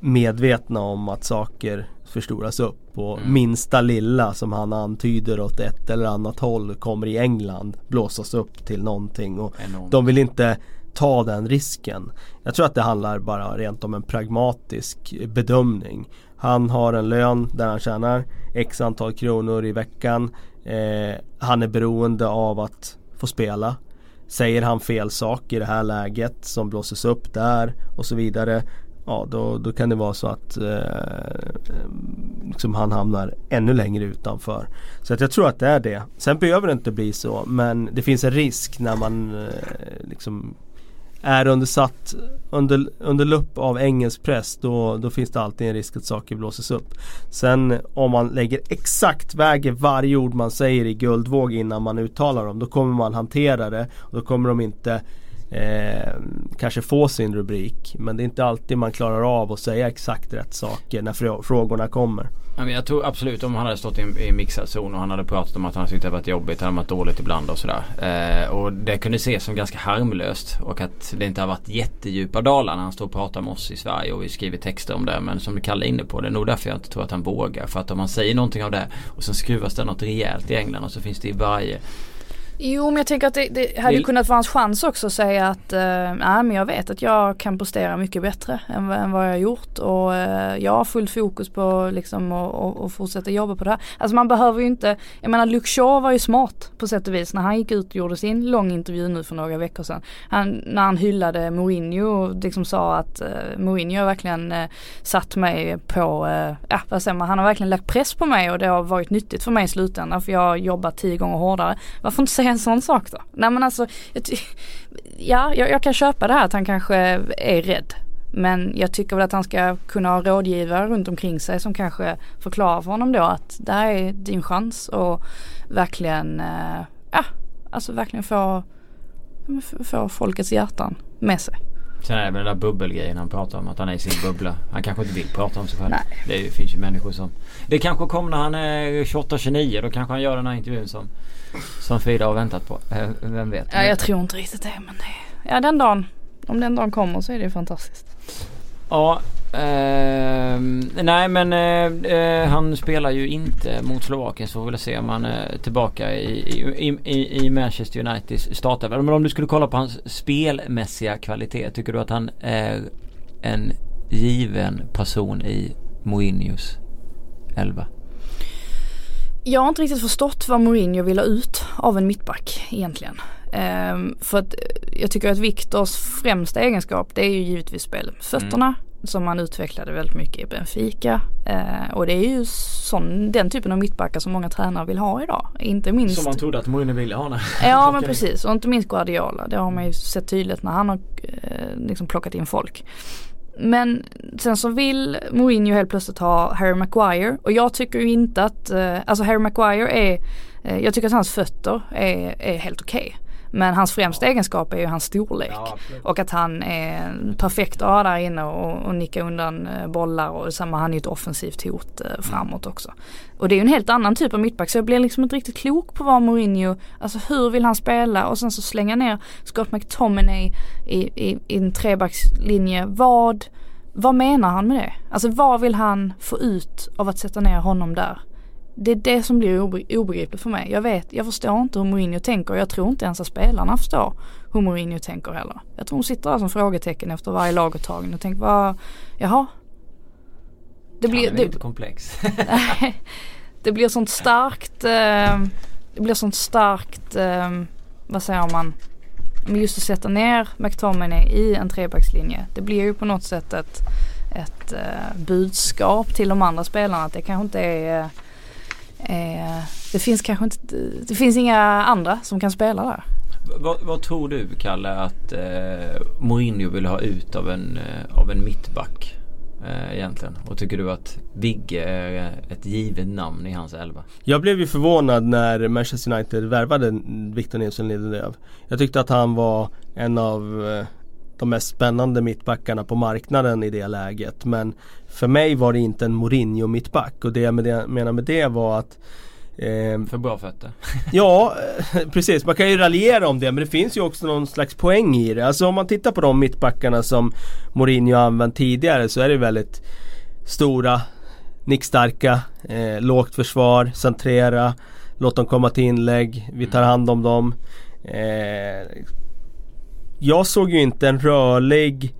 medvetna om att saker förstoras upp och mm. minsta lilla som han antyder åt ett eller annat håll kommer i England blåsas upp till någonting och Enormt. de vill inte ta den risken. Jag tror att det handlar bara rent om en pragmatisk bedömning. Han har en lön där han tjänar x antal kronor i veckan. Eh, han är beroende av att få spela. Säger han fel sak i det här läget som blåses upp där och så vidare ja då, då kan det vara så att eh, liksom han hamnar ännu längre utanför. Så att jag tror att det är det. Sen behöver det inte bli så men det finns en risk när man eh, liksom är undersatt under, under lupp av engelsk press då, då finns det alltid en risk att saker blåses upp. Sen om man lägger exakt, väger varje ord man säger i guldvåg innan man uttalar dem då kommer man hantera det och då kommer de inte eh, kanske få sin rubrik. Men det är inte alltid man klarar av att säga exakt rätt saker när frågorna kommer. Jag tror absolut om han hade stått i en, i en mixad zon och han hade pratat om att han tyckte det varit jobbigt, han hade mått dåligt ibland och sådär. Eh, och det kunde ses som ganska harmlöst och att det inte har varit jättedjupa dalar när han står och pratar med oss i Sverige och vi skriver texter om det. Men som du kallar inne på, det är nog därför jag inte tror att han vågar. För att om man säger någonting av det och sen skruvas det något rejält i England och så finns det i varje Jo men jag tänker att det, det hade Vill... kunnat vara hans chans också att säga att uh, nej men jag vet att jag kan prestera mycket bättre än, än vad jag har gjort och uh, jag har fullt fokus på liksom fortsätta jobba på det här. Alltså man behöver ju inte, jag menar Shaw var ju smart på sätt och vis när han gick ut och gjorde sin lång intervju nu för några veckor sedan. Han, när han hyllade Mourinho och liksom sa att uh, Mourinho har verkligen uh, satt mig på, uh, ja vad säger man, han har verkligen lagt press på mig och det har varit nyttigt för mig i slutändan för jag har jobbat tio gånger hårdare. Varför inte säga en sån sak då? Nej men alltså, [LAUGHS] ja jag, jag kan köpa det här att han kanske är rädd. Men jag tycker väl att han ska kunna ha rådgivare runt omkring sig som kanske förklarar för honom då att det här är din chans och verkligen, eh, ja, alltså verkligen få, få folkets hjärtan med sig. Sen är det väl den där bubbelgrejen han pratar om. Att han är i sin bubbla. Han kanske inte vill prata om sig själv. Nej. Det finns ju människor som... Det kanske kommer när han är 28-29. Då kanske han gör den här intervjun som, som Frida har väntat på. Eh, vem vet? Ja, jag tror inte riktigt det. Men det, ja, den dagen. Om den dagen kommer så är det fantastiskt. Ja, eh, nej men eh, eh, han spelar ju inte mot Slovakien så vi se om han är tillbaka i, i, i, i Manchester Uniteds startelva. Men om du skulle kolla på hans spelmässiga kvalitet. Tycker du att han är en given person i Mourinhos elva? Jag har inte riktigt förstått vad Mourinho vill ha ut av en mittback egentligen. Um, för att jag tycker att Viktors främsta egenskap det är ju givetvis spel fötterna. Mm. Som han utvecklade väldigt mycket i Benfica. Uh, och det är ju sån, den typen av mittbackar som många tränare vill ha idag. Inte minst Som man trodde att Mourinho ville ha när Ja [LAUGHS] men precis och inte minst Guardiola. Det har man ju sett tydligt när han har uh, liksom plockat in folk. Men sen så vill Mourinho helt plötsligt ha Harry Maguire och jag tycker ju inte att, uh, alltså Harry Maguire är, jag tycker att hans fötter är, är helt okej. Okay. Men hans främsta egenskap är ju hans storlek. Ja, Och att han är perfekt att ha där inne och, och nicka undan eh, bollar och samma han är ju ett offensivt hot eh, framåt också. Och det är ju en helt annan typ av mittback så jag blir liksom inte riktigt klok på vad Mourinho, alltså hur vill han spela och sen så slänga ner Scott McTominay i, i, i en trebackslinje. Vad, vad menar han med det? Alltså vad vill han få ut av att sätta ner honom där? Det är det som blir obe- obegripligt för mig. Jag vet, jag förstår inte hur Mourinho tänker och jag tror inte ens att spelarna förstår hur Mourinho tänker heller. Jag tror de sitter där som frågetecken efter varje laguttagning och tänker vad, jaha? Det det blir, blir det, lite komplex. Nej, det blir sånt starkt, eh, det blir sånt starkt, eh, vad säger man, men just att sätta ner McTominay i en trebackslinje. Det blir ju på något sätt ett, ett eh, budskap till de andra spelarna att det kanske inte är eh, det finns kanske inte, det finns inga andra som kan spela där. vad, vad tror du Kalle att eh, Mourinho vill ha ut av en, eh, av en mittback? Eh, egentligen. Och tycker du att Vigge är eh, ett givet namn i hans elva? Jag blev ju förvånad när Manchester United värvade Victor Nilsson Lindelöf. Jag tyckte att han var en av de mest spännande mittbackarna på marknaden i det läget. Men för mig var det inte en Mourinho mittback och det jag menar med det var att eh, För bra fötter. [LAUGHS] Ja, eh, precis. Man kan ju raljera om det men det finns ju också någon slags poäng i det. Alltså om man tittar på de mittbackarna som Mourinho använt tidigare så är det väldigt stora, nickstarka, eh, lågt försvar, centrera, låt dem komma till inlägg, vi tar hand om dem. Eh, jag såg ju inte en rörlig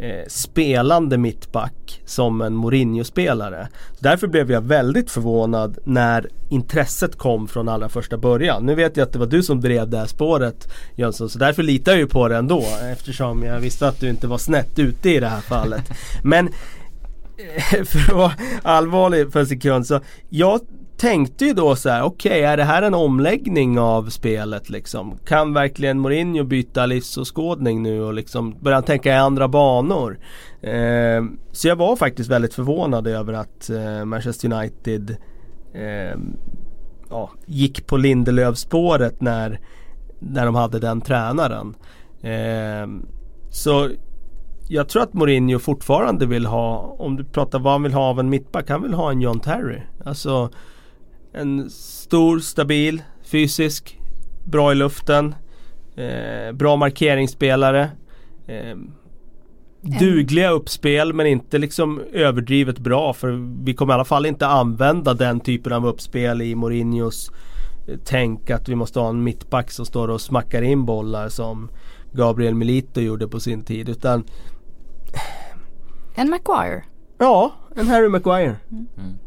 eh, spelande mittback som en Mourinho-spelare. Därför blev jag väldigt förvånad när intresset kom från allra första början. Nu vet jag att det var du som drev det här spåret Jönsson, så därför litar jag ju på det ändå eftersom jag visste att du inte var snett ute i det här fallet. Men [LAUGHS] för att vara allvarlig för en sekund så jag tänkte ju då så här: okej okay, är det här en omläggning av spelet liksom? Kan verkligen Mourinho byta livsåskådning nu och liksom börja tänka i andra banor? Eh, så jag var faktiskt väldigt förvånad över att eh, Manchester United eh, ja, gick på Lindelöf-spåret när, när de hade den tränaren. Eh, så jag tror att Mourinho fortfarande vill ha, om du pratar vad han vill ha av en mittback, han vill ha en John Terry. Alltså en stor, stabil, fysisk, bra i luften, eh, bra markeringsspelare. Eh, dugliga uppspel men inte liksom överdrivet bra för vi kommer i alla fall inte använda den typen av uppspel i Mourinhos eh, tänk att vi måste ha en mittback som står och smackar in bollar som Gabriel Milito gjorde på sin tid utan En Maguire. Ja, en Harry Maguire. Mm.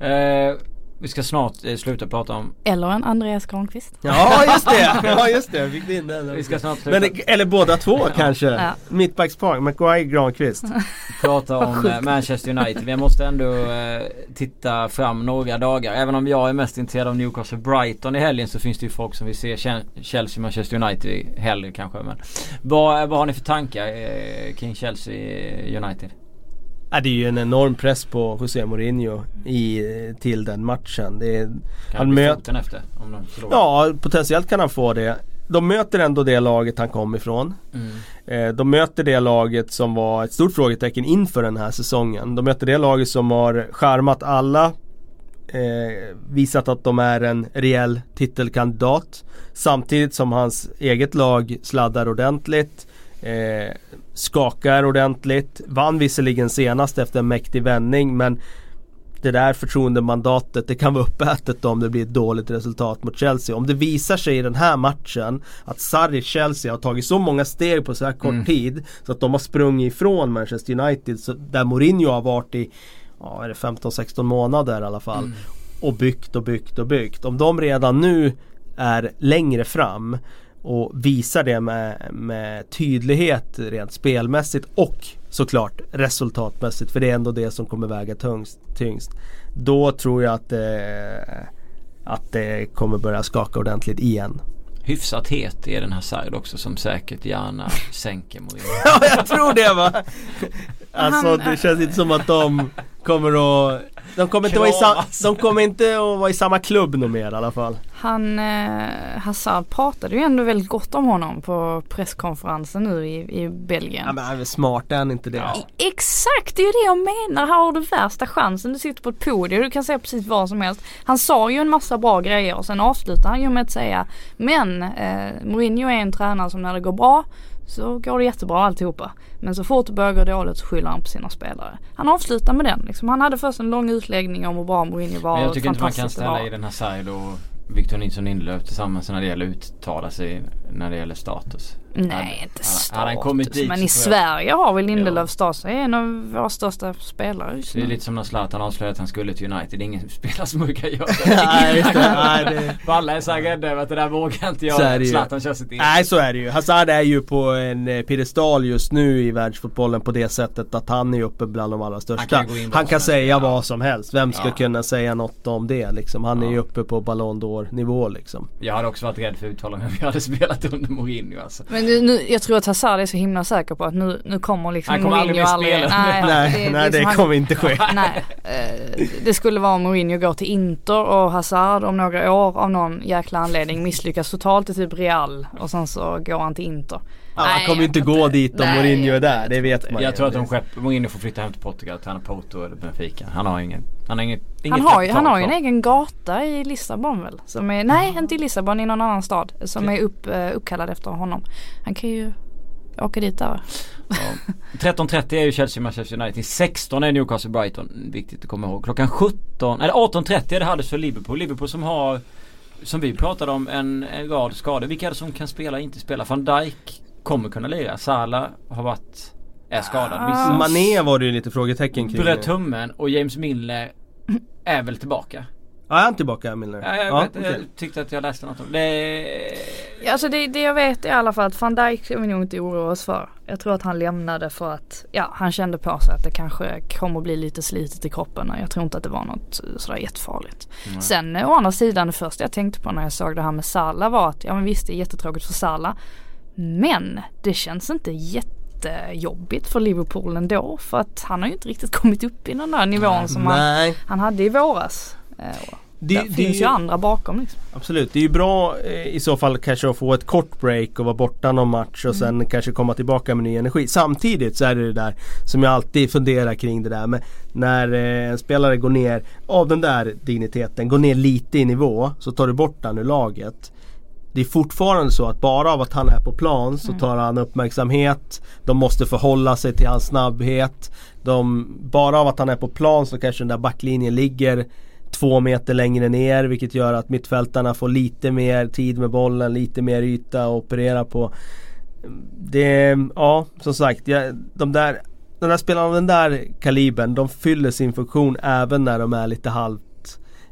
Eh, vi ska snart eh, sluta prata om... Eller en Andreas Granqvist. Ja just det, ja just det. [LAUGHS] Fick in den Vi ska snart sluta Men, eller båda två kanske. Ja. Mittbackspar, Maguire Granqvist. [LAUGHS] prata om eh, Manchester United. Vi måste ändå eh, titta fram några dagar. Även om jag är mest intresserad av Newcastle Brighton i helgen så finns det ju folk som vill se Ch- Chelsea Manchester United i helgen kanske. Men vad, vad har ni för tankar eh, kring Chelsea United? Ja, det är ju en enorm press på José Mourinho i, till den matchen. Det är, Kan Han han bli foten efter om de förlorar? ja, potentiellt kan han få det. De möter ändå det laget han kom ifrån. Mm. Eh, de möter det laget som var ett stort frågetecken inför den här säsongen. De möter det laget som har charmat alla. Eh, visat att de är en reell titelkandidat. Samtidigt som hans eget lag sladdar ordentligt. Eh, skakar ordentligt. Vann visserligen senast efter en mäktig vändning men det där förtroendemandatet det kan vara uppätet om det blir ett dåligt resultat mot Chelsea. Om det visar sig i den här matchen att Sarri Chelsea har tagit så många steg på så här kort Mm. tid så att de har sprungit ifrån Manchester United så, där Mourinho har varit i ja, är det 15-16 månader i alla fall. Mm. Och byggt och byggt och byggt. Om de redan nu är längre fram och visar det med, med tydlighet rent spelmässigt och såklart resultatmässigt för det är ändå det som kommer väga tungst, tyngst. Då tror jag att det, att det kommer börja skaka ordentligt igen. Hyfsat het är den här Sard också som säkert gärna sänker Mourinho. [LAUGHS] Ja jag tror det va! Alltså Han- det känns inte som att de kommer att de kommer inte vara i, sa, de kommer inte att vara i samma klubb nog mer i alla fall. Han, eh, Hazard pratade ju ändå väldigt gott om honom på presskonferensen nu i, i Belgien. Ja men han är väl smart, är han inte det? Ja. Exakt, det är ju det jag menar. Här har du värsta chansen. Du sitter på ett podium, du kan säga precis vad som helst. Han sa ju en massa bra grejer och sen avslutar han ju med att säga Men eh, Mourinho är en tränare som när det går bra så går det jättebra alltihopa. Men så fort det börjar gå dåligt så skyller han på sina spelare. Han avslutar med den liksom. Han hade först en lång utläggning om hur bra Mourinho var Men jag tycker inte man kan ställa i den här side och Victor Nilsson Lindelöf tillsammans när det gäller att uttala sig när det gäller status. Nej inte status. hade han kommit dit men i jag- Sverige har vi Lindelöf status. Det är en av våra största spelare just Det är nu. lite som när Zlatan avslöjade att han skulle till United. Det är ingen [LAUGHS] spelare som brukar göra [LAUGHS] [LAUGHS] det. För alla är så här rädda över att det där vågar jag inte Så är göra. det ju. Zlatan kör sitt eget. Nej så är det ju. Hazard är ju på en eh, piedestal just nu i världsfotbollen på det sättet att han är uppe bland de allra största. Han kan Han kan säga ja. vad som helst. Vem ska Ja. kunna säga något om det liksom? Han är Ja. ju uppe på Ballon d'Or nivå liksom. Jag hade också varit rädd för uttalen om vi hade spelat under Mourinho alltså. Men nu, jag tror att Hazard är så himla säker på att nu, nu kommer liksom Han kommer aldrig Mourinho mer spela. Nej, [LAUGHS] Nej, nej det han- kommer inte ske. [LAUGHS] Nej, eh, det skulle vara om Mourinho går till Inter och Hazard om några år av någon jäkla anledning misslyckas totalt i typ Real och sen så går han till Inter. Ja, han kommer ju inte gå vet dit om Nej, Mourinho är där, jag det tror vet inte. man Jag ju. tror att de skepp, Mourinho får flytta hem till Portugal träna Porto eller Benfica. Han har ingen, han har inget, inget Han har, ju, han har ju en egen gata i Lissabon väl? Som är, nej inte i Lissabon, i någon annan stad. Som är upp, eh, uppkallad efter honom. Han kan ju åka dit där. Ja. 13.30 är ju Chelsea Manchester United. 16 är Newcastle Brighton. Viktigt att komma ihåg. Klockan 17, eller 18.30 är det Huddersfield Liverpool. Liverpool som har som vi pratade om en, en rad skador. Vilka är det som kan spela och inte spela? Van Dijk kommer kunna lira. Salah har varit är skadad. Ah. Missar. Mané var det ju lite frågetecken kring. Bröt tummen och James Milner [CLEARS THROAT] är väl tillbaka. Ja, är han tillbaka Milner? Ja, jag, Ja, vet, okej. jag tyckte att jag läste något om det. Ja, alltså det, det jag vet i alla fall att van Dijk ska vi nog inte oroa oss för. Jag tror att han lämnade för att, ja han kände på sig att det kanske kommer bli lite slitet i kroppen. Jag tror inte att det var något sådär jättefarligt. Nej. Sen eh, å andra sidan det första jag tänkte på när jag såg det här med Salah var att, ja men visst det är jättetråkigt för Salah. Men det känns inte jättejobbigt för Liverpool ändå. För att han har ju inte riktigt kommit upp i den där nivån som han, han hade i våras. Eh, Det, det finns ju ju- andra bakom liksom. Absolut, det är ju bra eh, i så fall kanske att få ett kort break och vara borta någon match och sen kanske komma tillbaka med ny energi. Samtidigt så är det det där som jag alltid funderar kring det där med när eh, en spelare går ner av den där digniteten, går ner lite i nivå så tar du bort han ur laget. Det är fortfarande så att bara av att han är på plan så tar han uppmärksamhet. De måste förhålla sig till hans snabbhet. De, bara av att han är på plan så kanske den där backlinjen ligger två meter längre ner vilket gör att mittfältarna får lite mer tid med bollen, lite mer yta att operera på. Det, ja som sagt, ja, de där de där spelarna av den där kalibern de fyller sin funktion även när de är lite halvt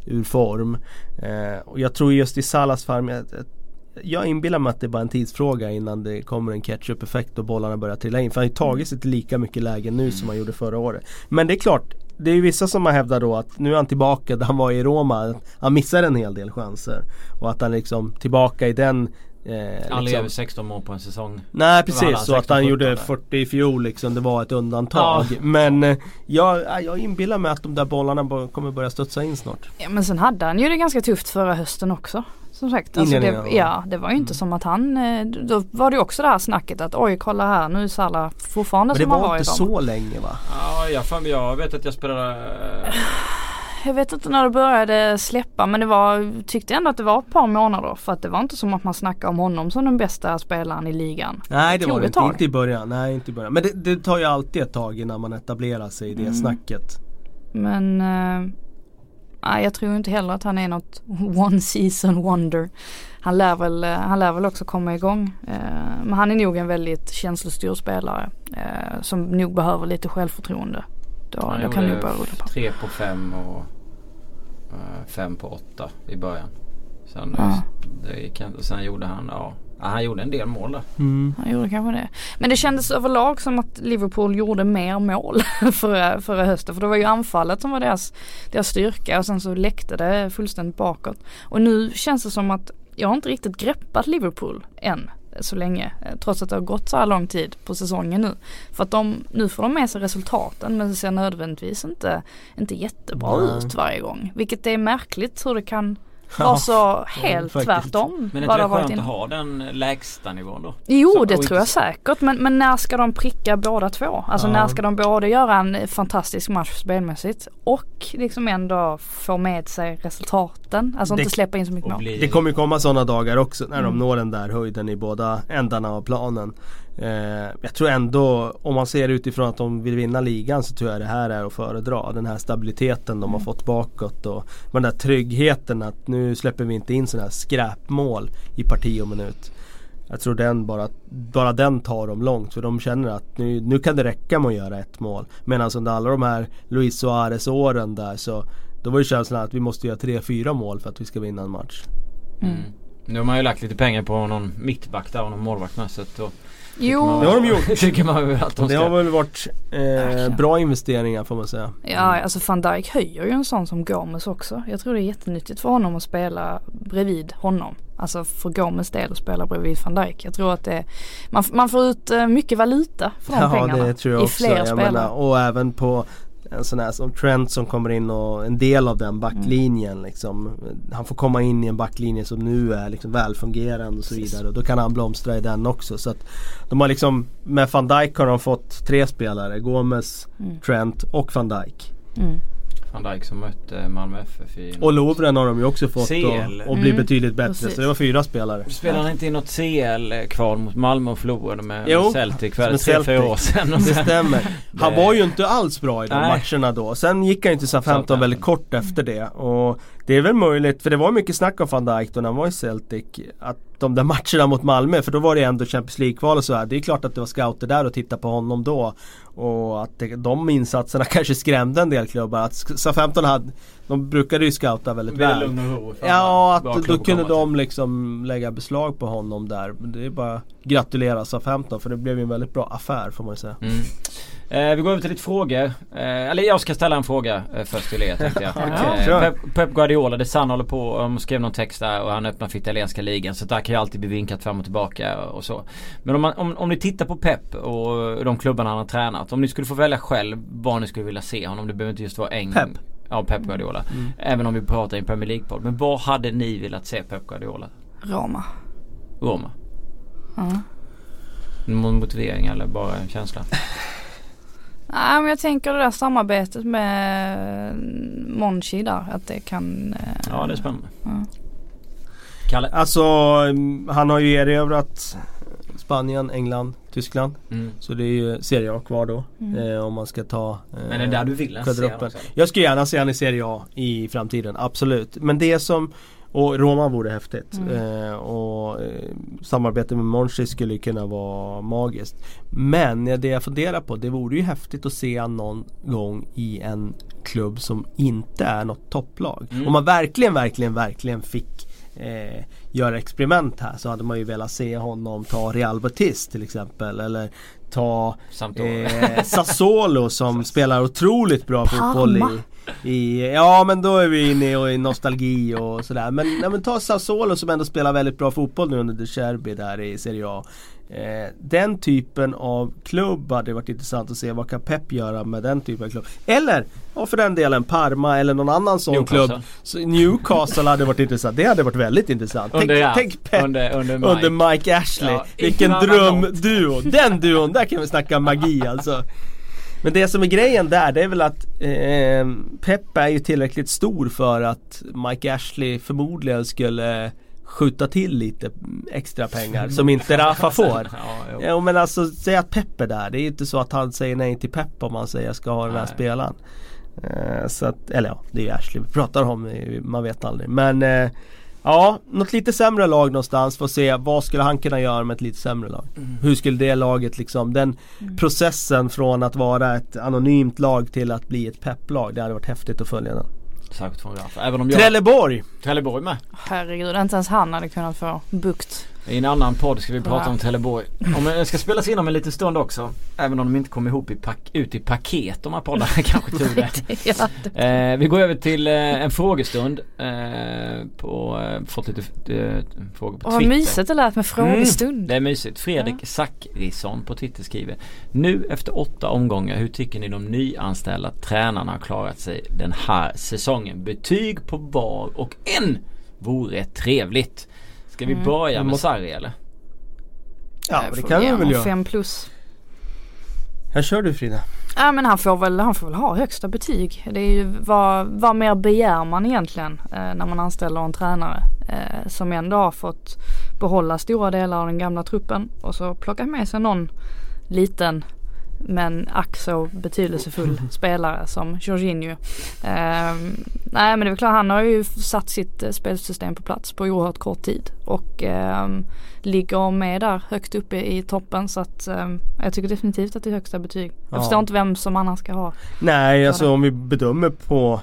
ur form. Eh, och jag tror just i Salas fall, jag, jag inbillar mig att det är bara en tidsfråga innan det kommer en catch-up-effekt och bollarna börjar trilla in. För han har ju tagit sig till lika mycket lägen nu som han gjorde förra året. Men det är klart, det är ju vissa som har hävdat då att nu är han tillbaka där han var i Roma. Han missar en hel del chanser. Och att han liksom tillbaka i den eh, Aldrig liksom, över 16 mål på en säsong. Nej precis, han, så att 16, han 17 gjorde där? 40 i fjol liksom, det var ett undantag. Ja. Men eh, jag, ja, jag inbillar mig att de där bollarna bo- kommer börja studsa in snart. Ja men sen hade han ju det ganska tufft förra hösten också. Som sagt, alltså det, ja. det var ju inte som att han, eh, då var det också det här snacket att oj kolla här nu är Salah fortfarande Men det som han var var i inte Roma. så länge va? Ja, jag, fan, jag vet att jag spelade... [SIGHS] Jag vet inte när det började släppa men det var, tyckte ändå att det var ett par månader för att det var inte som att man snackade om honom som den bästa spelaren i ligan. Nej det tog var det inte, inte i början. Nej inte i början. Men det, det tar ju alltid ett tag innan man etablerar sig i det Mm. snacket. Men eh, jag tror inte heller att han är något one season wonder. Han lär väl, eh, han lär väl också komma igång. Eh, men han är nog en väldigt känslostyrd spelare eh, som nog behöver lite självförtroende. Då, Han då kan nog börja rulla på. tre på fem och fem på åtta i början. Sen, Ja. det gick, sen gjorde han, ja, ja, han gjorde en del mål där. Mm. Han gjorde kanske det. Men det kändes överlag som att Liverpool gjorde mer mål [LAUGHS] förra, förra hösten. För det var ju anfallet som var deras, deras styrka och sen så läckte det fullständigt bakåt. Och nu känns det som att jag har inte riktigt greppat Liverpool än. så länge. eh, Trots att det har gått så här lång tid på säsongen nu. För att de, nu får de med sig resultaten men det ser nödvändigtvis inte, inte jättebra Nej. ut varje gång. Vilket är märkligt hur det kan Ja, vara så helt faktiskt. tvärtom. Men är det skönt innan. att ha den lägsta nivån då? Jo Så- det tror jag säkert men, men när ska de pricka båda två? Alltså Ja. när ska de både göra en fantastisk match spelmässigt och liksom ändå få med sig resultaten? Alltså Det- inte släppa in så mycket mål. bli... Det kommer ju komma sådana dagar också när de Mm. når den där höjden i båda ändarna av planen. Eh, jag tror ändå, om man ser utifrån att de vill vinna ligan så tror jag det här är att föredra. Den här stabiliteten de har Mm. fått bakåt och den där tryggheten att nu släpper vi inte in sådana här skräpmål i parti och minut. Jag tror den bara, bara den tar dem långt för de känner att nu, nu kan det räcka med att göra ett mål. Medan under alla de här Luis Suarez åren där så då var ju känslan att vi måste göra tre, fyra mål för att vi ska vinna en match. Mm. Nu har man ju lagt lite pengar på någon mittback där och någon målvakt med så att då Jo, Det har de gjort. [LAUGHS] tycker man ju att de Och det ska... har väl varit eh, bra investeringar får man säga. ja alltså van Dijk höjer ju en sån som Gomes också. Jag tror det är jättenyttigt för honom att spela bredvid honom. Alltså för Gomes del att spela bredvid van Dijk. Jag tror att det man, man får ut eh, mycket valuta för de Ja pengarna. det tror jag I också. fler Jag spelare. menar, och även på en sån här som Trent som kommer in och en del av den backlinjen Mm. liksom. Han får komma in i en backlinje som nu är liksom välfungerande och så vidare. Och då kan han blomstra i den också. Så att de har liksom, med van Dijk har de fått tre spelare. Gomes, Mm. Trent och van Dijk. Mm. Van Dijk som mötte Malmö FF i... Och Lovren har de ju också fått CL. och, och bli Mm, betydligt bättre. precis. Så det var fyra spelare. Spelade han inte i något CL-kval mot Malmö och förlorade med Jo, Celtic för tre, fyra Celtic. år sedan? Och Det stämmer. [LAUGHS] Han var ju inte alls bra i de Nej. matcherna då. Sen gick han ju till Southampton Southampton. väldigt kort efter det. Och det är väl möjligt, för det var mycket snack om van Dijk då när han var i Celtic. Att de där matcherna mot Malmö, för då var det ändå Champions League-kval och så här. Det är klart att det var scouter där och tittade på honom då. Och att det, de insatserna kanske skrämde en del klubbar. Att Southampton hade, de brukade ju scouta väldigt det väl. lugn och ro Ja, att då kunde de liksom lägga beslag på honom där. Men Det är bara gratulera Southampton för det blev ju en väldigt bra affär får man ju säga. Mm. Eh, vi går över till lite frågor. Eh, eller jag ska ställa en fråga eh, först till er tänkte jag. [LAUGHS] Okej, eh. Pep, Pep Guardiola, det Sann håller på och skrev någon text där och han öppnar för italienska ligan. Så där kan ju alltid bli vinkat fram och tillbaka och så. Men om, man, om, om ni tittar på Pep och de klubbarna han har tränat. Om ni skulle få välja själv var ni skulle vilja se honom. Det behöver inte just vara en... Pep? Ja, Pep Guardiola. Mm. Även om vi pratar i en Premier League-podd. Men vad hade ni velat se Pep Guardiola? Roma. Roma? Ja. Någon motivering eller bara en känsla? [LAUGHS] Nej men jag tänker det där samarbetet med Monchi där. Att det kan... eh, Ja, det är spännande. ja. Kalle? Alltså mm, han har ju erövrat Spanien, England, Tyskland. Mm. Så det är ju Serie A kvar då. Mm. Eh, om man ska ta eh, Men är det där du vill se honom? Jag skulle gärna se han i Serie A i framtiden, absolut. Men det som och Roma vore häftigt. Mm. Eh, och eh, samarbete med Monchi skulle kunna vara magiskt. Men det jag funderar på, det vore ju häftigt att se någon gång i en klubb som inte är något topplag. Mm. Om man verkligen, verkligen, verkligen fick eh, göra experiment här så hade man ju velat se honom ta Real Betis till exempel. Eller ta eh, [LAUGHS] Sassuolo som spelar otroligt bra fotboll Parma. i, i Ja men då är vi inne och i nostalgi och sådär. Men, nej, men ta Sassuolo som ändå spelar väldigt bra fotboll nu under De Cherbi där i Serie A. Eh, den typen av klubb hade varit intressant att se. Vad kan Pep göra med den typen av klubb? Eller, ja för den delen Parma eller någon annan sån Newcastle. klubb. Så Newcastle hade varit intressant. Det hade varit väldigt intressant. Under, ja, tänk, tänk Pep under, under Mike. under Mike Ashley. Ja, Vilken drömduo! Den duon, där kan vi snacka magi alltså. Men det som är grejen där det är väl att eh, Pep är ju tillräckligt stor för att Mike Ashley förmodligen skulle skjuta till lite extra pengar som inte Rafa [LAUGHS] får. Ja. Ja men alltså säg att Pep är där. Det är ju inte så att han säger nej till Pep om han säger jag ska ha den här Nej. spelaren. Eh, så att, eller ja, det är ju Ashley vi pratar om. eh, Man vet aldrig. Men eh, ja, något lite sämre lag någonstans. Får se vad skulle han kunna göra med ett lite sämre lag. Hur skulle det laget liksom, den processen från att vara ett anonymt lag till att bli ett pepplag. Det hade varit häftigt att följa den. Särskilt från. Även om jag... Trelleborg! Trelleborg med. Herregud, inte ens han hade kunnat få bukt I en annan podd ska vi prata Ja. om Trelleborg. Om det ska spelas in om en liten stund också. Även om de inte kommer ihop i pak- ut i paket de här poddarna [LAUGHS] kanske tur det. [LAUGHS] ja. Eh, vi går över till eh, en frågestund. Eh, på, eh, fått lite eh, frågor på Och vad Twitter. mysigt det lät med frågestund. Det är mysigt. Fredrik Zackrisson på Twitter skriver Nu efter åtta omgångar, hur tycker ni de nyanställda tränarna har klarat sig den här säsongen? Betyg på var och en vore trevligt. Ska vi Mm. börja med Sarri eller? Ja det kan vi väl göra. Fem plus. Här kör du Frida. Ja men han får väl, han får väl ha högsta betyg. Det är ju vad, vad mer begär man egentligen eh, när man anställer en tränare. Eh, som ändå har fått behålla stora delar av den gamla truppen och så plocka med sig någon liten men ack så betydelsefull spelare som Jorginho. Eh, nej men det är klart han har ju satt sitt eh, spelsystem på plats på oerhört kort tid och eh, ligger med där högt uppe i toppen så att eh, jag tycker definitivt att det är högsta betyg. Jag Ja. förstår inte vem som annars ska ha. Nej alltså det. om vi bedömer på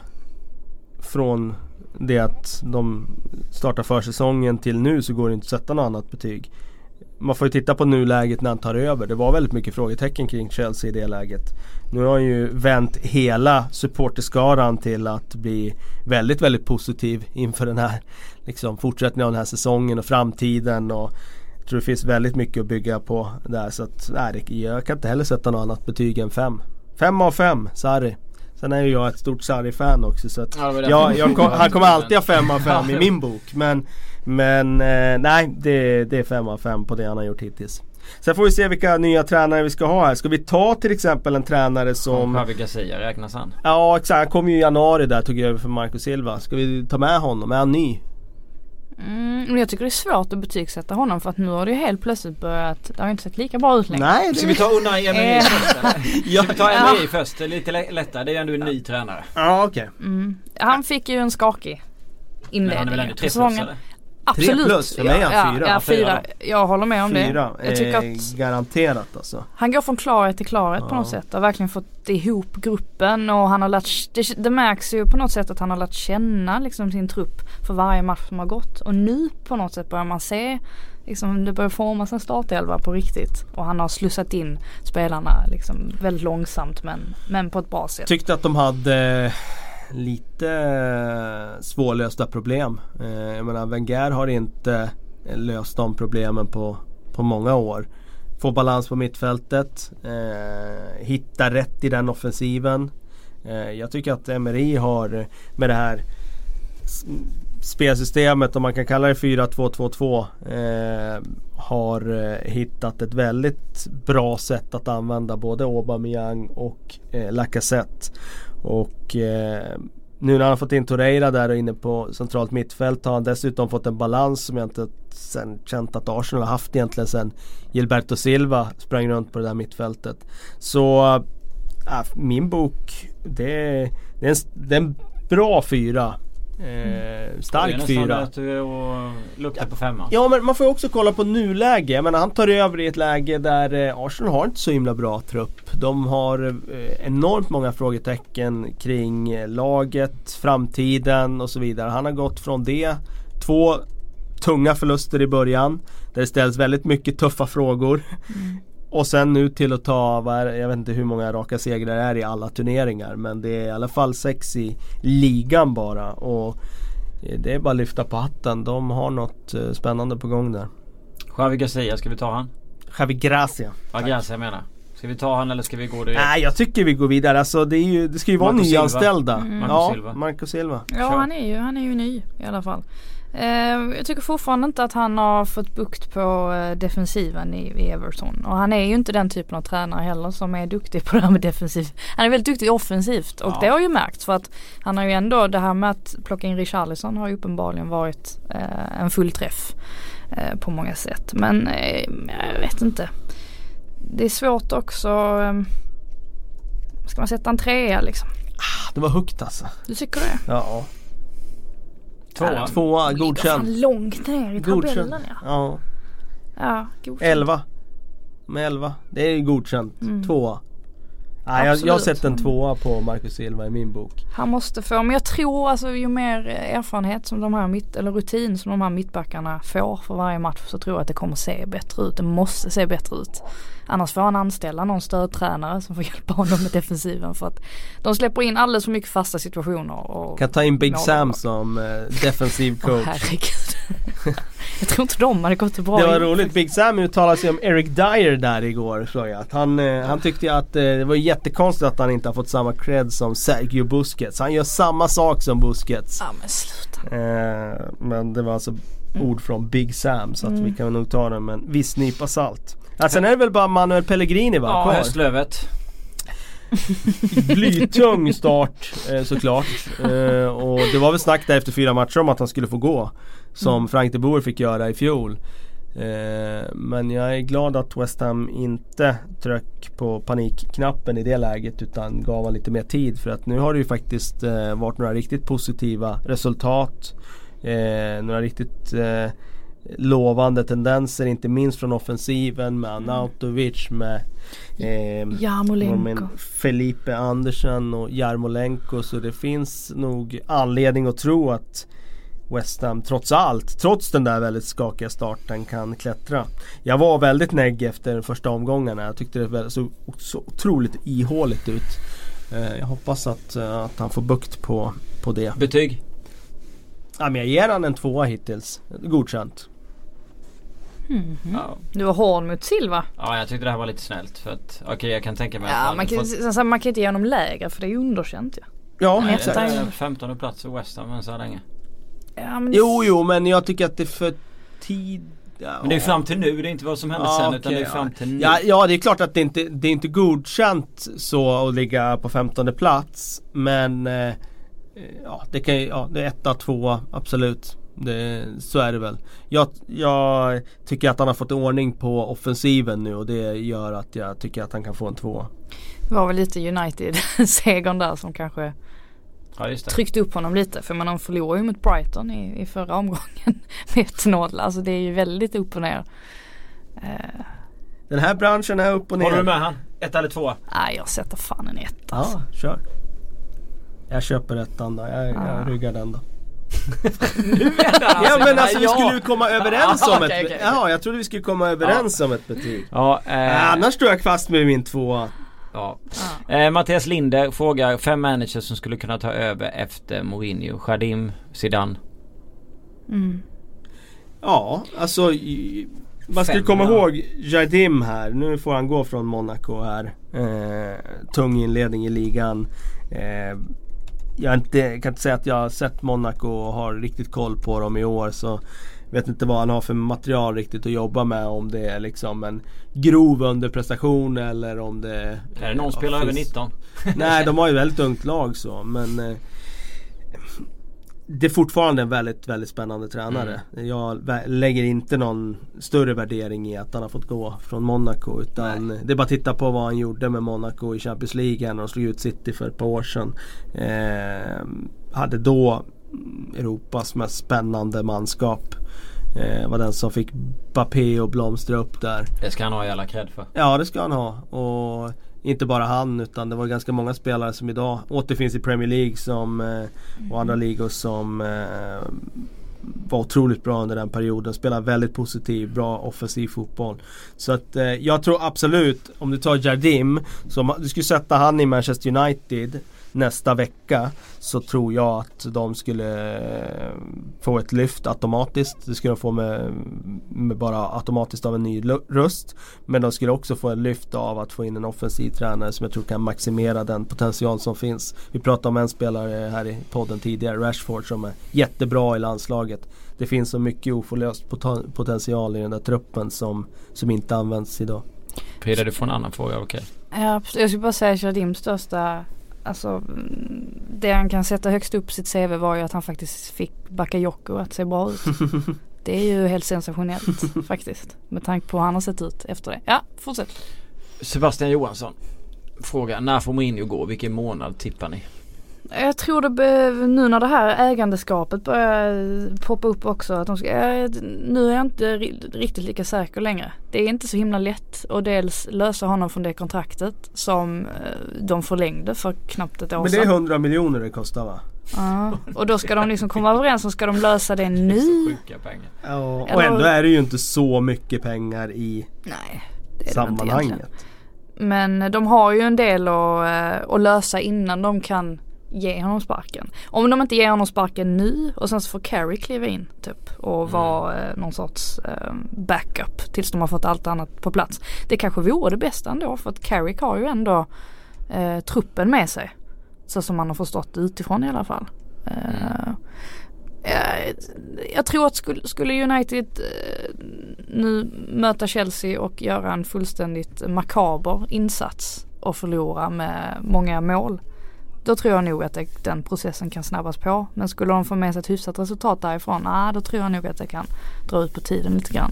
Från det att de startar försäsongen till nu så går det inte att sätta något annat betyg. Man får ju titta på nuläget när han tar över. Det var väldigt mycket frågetecken kring Chelsea i det läget. Nu har han ju vänt hela supporterskaran till att bli väldigt, väldigt positiv inför den här liksom, fortsättningen av den här säsongen och framtiden. Och jag tror det finns väldigt mycket att bygga på där. Så att, nej, jag kan inte heller sätta något annat betyg än fem. Fem av fem, Sarri. Sen är ju jag ett stort Sarri-fan också så att Ja, jag- jag kom, han kommer alltid ha fem av fem Ja. i [LAUGHS] min bok. Men, men eh, nej, det, det är fem av fem på det han har gjort hittills. Sen får vi se vilka nya tränare vi ska ha här. Ska vi ta till exempel en tränare Som. Javi Garcia räknas han? Ja exakt, han kom ju i januari där tog över för Marco Silva. Ska vi ta med honom? Är han ny? Mm, men jag tycker det är svårt att betygsätta honom för att nu har det ju helt plötsligt börjat, det har inte sett lika bra ut längre. Nej, Ska vi ta undan Emery Eh. först eller? [LAUGHS] Ja. Ska vi ta Emery först? Det är lite lä- lättare. Det är ju ändå en ny tränare. Ja okej. Mm. Han fick ju en skakig Men inledning han är väl ändå på tre plus säsongen. eller? Absolut. plus, för mig är han ja, fyra. Ja, fyra fyra. Jag håller med om Fyra. det. Jag tycker eh, att Garanterat alltså. han går från klarhet till klarhet på Ja. något sätt. Har verkligen fått ihop gruppen och han har lärt, det, det märks ju på något sätt att han har lärt känna liksom sin trupp för varje match som har gått. Och nu på något sätt börjar man se liksom det börjar formas en startelva på riktigt. Och han har slussat in spelarna liksom väldigt långsamt men, men på ett bra sätt. Tyckte att de hade lite eh, svårlösta problem. Eh, jag menar Wenger har inte eh, löst de problemen på, på många år. Få balans på mittfältet. Eh, hitta rätt i den offensiven. Eh, jag tycker att MRI har med det här spelsystemet, om man kan kalla det 4-2-2-2 eh, har hittat ett väldigt bra sätt att använda både Aubameyang och eh, Lacazette. Och eh, nu när han har fått in Torreira där och inne på centralt mittfält har han dessutom fått en balans som jag inte sen, känt att Arsenal har haft egentligen sen Gilberto Silva sprang runt på det där mittfältet. Så äh, min bok det, det, är en, det är en bra fyra. Eh, stark fyra. att och lukta på femman. Ja men man får ju också kolla på nuläge. Jag menar han tar över i ett läge där eh, Arsenal har inte så himla bra trupp. De har eh, enormt många frågetecken kring eh, laget, framtiden och så vidare. Han har gått från det, två tunga förluster i början. Där det ställs väldigt mycket tuffa frågor. Och sen nu till att ta, vad är, det? jag vet inte hur många raka segrar det är i alla turneringar. Men det är i alla fall sex i ligan bara. Och det är bara att lyfta på hatten. De har något eh, spännande på gång där. Javi Garcia, ska vi ta han? Javi Gracia. Ja, jag menar. Ska vi ta han eller ska vi gå direkt? Nej jag tycker vi går vidare. Alltså det, är ju, det ska ju vara Marco Silva. nyanställda. Mm. Marco Ja, Silva. Marco Silva. Ja han är, ju, han är ju ny i alla fall. Eh, jag tycker fortfarande inte att han har fått bukt på eh, defensiven i, Everton. Och han är ju inte den typen av tränare heller som är duktig på det här med defensiv. Han är väldigt duktig offensivt och Ja. det har ju märkts för att han har ju ändå det här med att plocka in Richarlison har ju uppenbarligen varit eh, en fullträff eh, på många sätt. Men jag vet inte. Det är svårt också. Eh, ska man sätta en trea liksom? Det var högt alltså. Du tycker det? Ja. Tvåa. Tvåa, Ligger godkänd. fan långt ner i tabellen ja. Ja. Ja, godkänd. 11. Med 11. Det är godkänt. Mm. Tvåa. Nej, jag, jag har sett en tvåa på Marcus Silva i min bok. Han måste få, men jag tror alltså ju mer erfarenhet som de här mitt, eller rutin som de här mittbackarna får för varje match så tror jag att det kommer se bättre ut. Det måste se bättre ut. Annars får han anställa någon stödtränare som får [LAUGHS] hjälpa honom med defensiven för att de släpper in alldeles för mycket fasta situationer. Och, Kan ta in Big Sam som eh, defensiv coach. herregud. [LAUGHS] jag tror inte de hade gått bra Det var roligt, Big Sam uttalade sig om Eric Dyer där igår såg jag. Han, eh, han tyckte att eh, det var jättekonstigt att han inte har fått samma cred som Sergio Busquets. Han gör samma sak som Busquets. Ja men sluta. Eh, men det var alltså Mm. ord från Big Sam så att Mm. vi kan nog ta det med en viss nypa salt. Ja, sen är det väl bara Manuel Pellegrini va? Ja, kvar? höstlövet. [LAUGHS] Blytung start eh, såklart. Eh, och det var väl snack där efter fyra matcher om att han skulle få gå. Som Mm. Frank de Boer fick göra i fjol. Eh, men jag är glad att West Ham inte tryck på panikknappen i det läget utan gav han lite mer tid. För att nu har det ju faktiskt eh, varit några riktigt positiva resultat. Eh, några riktigt lovande tendenser inte minst från offensiven med Anautovic med eh, Felipe Andersen och Jarmolenko så det finns nog anledning att tro att West Ham trots allt, trots den där väldigt skakiga starten kan klättra. Jag var väldigt negg efter den första omgångarna. Jag tyckte det såg så otroligt ihåligt ut. Eh, Jag hoppas att, eh, att han får bukt på, på det. Betyg? Ja, men jag ger han en tvåa hittills. Godkänt. Mhm. Ja. Du var hård mot Silva. ja, jag tyckte det här var lite snällt för att okej jag kan tänka mig att Ja han man kan, fått- alltså, man kan inte ge honom lägre för det är ju underkänt ju. Ja, Men Nej, exakt. det är 15 plats för West Ham än så här länge. Ja, men Jo, jo, men jag tycker att det är för tid... Ja, Men det är fram till nu, det är inte vad som hände Ja, sen utan okej, det är fram till nu. Ja, ja det är klart att det inte det är inte godkänt så att ligga på 15 plats Men eh, Ja det kan ju, ja det är etta, tvåa absolut. Det, Så är det väl. Jag, jag tycker att han har fått ordning på offensiven nu och det gör att jag tycker att han kan få en tvåa. Det var väl lite United-segern där som kanske Ja just det. tryckte upp honom lite. För man förlorade ju mot Brighton i, i förra omgången [LAUGHS] med 1-0. Alltså det är ju väldigt upp och ner. Eh, Den här branschen är upp och ner Håller du med han? Ett eller två? Nej jag sätter fan en etta. Ja, Alltså. kör Jag köper ettan då, jag, Ah. jag ryggar den då [LAUGHS] Nu menar Ja men alltså vi skulle ju komma överens om ett okej, Ja jag trodde vi skulle komma överens om ett betyg Ja, eh, Annars står jag fast med min tvåa ja. Ja. Eh, Mattias Linder frågar fem managers som skulle kunna ta över efter Mourinho. Jardim, Zidane. Mm. Ja alltså Man ska Fem, komma ja. ihåg Jardim här, nu får han gå från Monaco här eh, Tung inledning i ligan eh, Jag har inte, kan inte säga att jag har sett Monaco och har riktigt koll på dem i år så Vet inte vad han har för material riktigt att jobba med om det är liksom en grov underprestation eller om det Är det någon ja, spelar över finns- 19? [LAUGHS] Nej de har ju väldigt [LAUGHS] ungt lag så men eh, Det är fortfarande en väldigt, väldigt spännande tränare. Jag vä- lägger inte någon större värdering i att han har fått gå från Monaco utan det är bara att titta på vad han gjorde med Monaco i Champions League när de slog ut City för ett par år sedan. Eh, hade då mm, Europas mest spännande manskap. Eh, var den som fick Bappé att blomstra upp där. Det ska han ha jävla cred för. Ja det ska han ha. Och inte bara han utan det var ganska många spelare som idag återfinns i Premier League som, eh, och andra ligor som eh, var otroligt bra under den perioden. Spelar väldigt positiv, bra offensiv fotboll. Så att eh, jag tror absolut, om du tar Jardim, så om du skulle sätta han i Manchester United nästa vecka så tror jag att de skulle eh, få ett lyft automatiskt. Det skulle de få med, med bara automatiskt av en ny röst. Men de skulle också få en lyft av att få in en offensiv tränare som jag tror kan maximera den potential som finns. Vi pratade om en spelare här i podden tidigare, Rashford, som är jättebra i landslaget. Det finns så mycket oförlöst poten- potential i den där truppen som, som inte används idag. Peder du får en annan fråga, okej. Ja, jag skulle bara säga Jardims största Alltså det han kan sätta högst upp sitt CV var ju att han faktiskt fick Bakayoko att se bra ut. [LAUGHS] Det är ju helt sensationellt [LAUGHS] faktiskt. Med tanke på hur han har sett ut efter det. Ja, fortsätt. Sebastian Johansson. Fråga, när får Mourinho gå? Vilken månad tippar ni? Jag tror det nu när det här ägandeskapet börjar poppa upp också. Att de ska, eh, nu är jag inte ri- riktigt lika säker längre. Det är inte så himla lätt att dels lösa honom från det kontraktet som eh, de förlängde för knappt ett år Men det är sedan. 100 miljoner det kostar va? Ja, och då ska de liksom komma överens om, ska de lösa det nu? Sjuka pengar. Ja, och Eller- ändå är det ju inte så mycket pengar i Nej, det är det väl inte egentligen. sammanhanget. Men de har ju en del att, eh, att lösa innan de kan ge honom sparken. Om de inte ger honom sparken nu och sen så får Carrie kliva in typ och vara eh, någon sorts eh, backup tills de har fått allt annat på plats. Det kanske vore det bästa ändå för att Carrick har ju ändå eh, truppen med sig. Så som man har förstått utifrån i alla fall. Eh, eh, jag tror att skulle, skulle United nu möta Chelsea och göra en fullständigt makaber insats och förlora med många mål. Då tror jag nog att det, den processen kan snabbas på. Men skulle de få med sig ett hyfsat resultat därifrån, ah, då tror jag nog att det kan dra ut på tiden lite grann.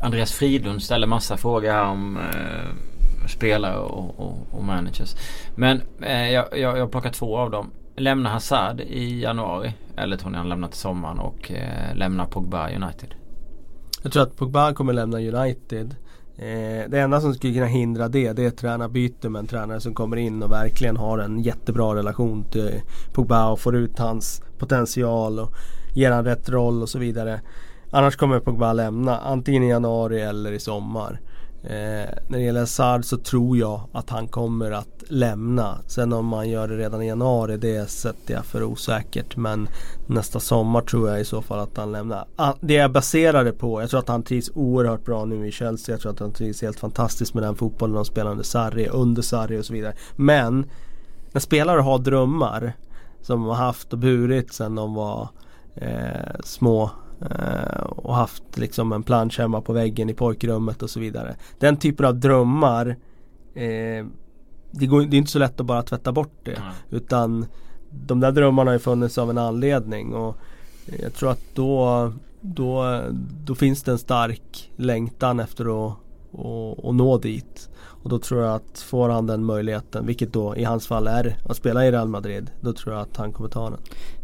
Andreas Fridlund ställer massa frågor här om eh, spelare och, och, och managers. Men eh, jag, jag, jag plockar två av dem. Lämna Hazard i januari. Eller tror ni han lämnar till sommaren och eh, lämnar Pogba United? Jag tror att Pogba kommer lämna United. Eh, det enda som skulle kunna hindra det, det är tränarbyte med en tränare som kommer in och verkligen har en jättebra relation till Pogba och får ut hans potential och ger han rätt roll och så vidare. Annars kommer Pogba lämna antingen i januari eller i sommar. Eh, när det gäller Hazard så tror jag att han kommer att lämna. Sen om man gör det redan i januari det sätter jag för osäkert. Men nästa sommar tror jag i så fall att han lämnar. Ah, Det jag baserar det på, jag tror att han trivs oerhört bra nu i Chelsea. Jag tror att han trivs helt fantastiskt med den fotbollen de spelar under Sarri, under Sarri och så vidare. Men när spelare har drömmar som de har haft och burit sedan de var eh, små och haft liksom en plansch hemma på väggen i pojkrummet och så vidare. Den typen av drömmar eh, det, går, det är inte så lätt att bara tvätta bort det. Nej. Utan de där drömmarna har ju funnits av en anledning och jag tror att då, då, då finns det en stark längtan efter att, att, att nå dit. Och då tror jag att får han den möjligheten, vilket då i hans fall är att spela i Real Madrid, då tror jag att han kommer ta den.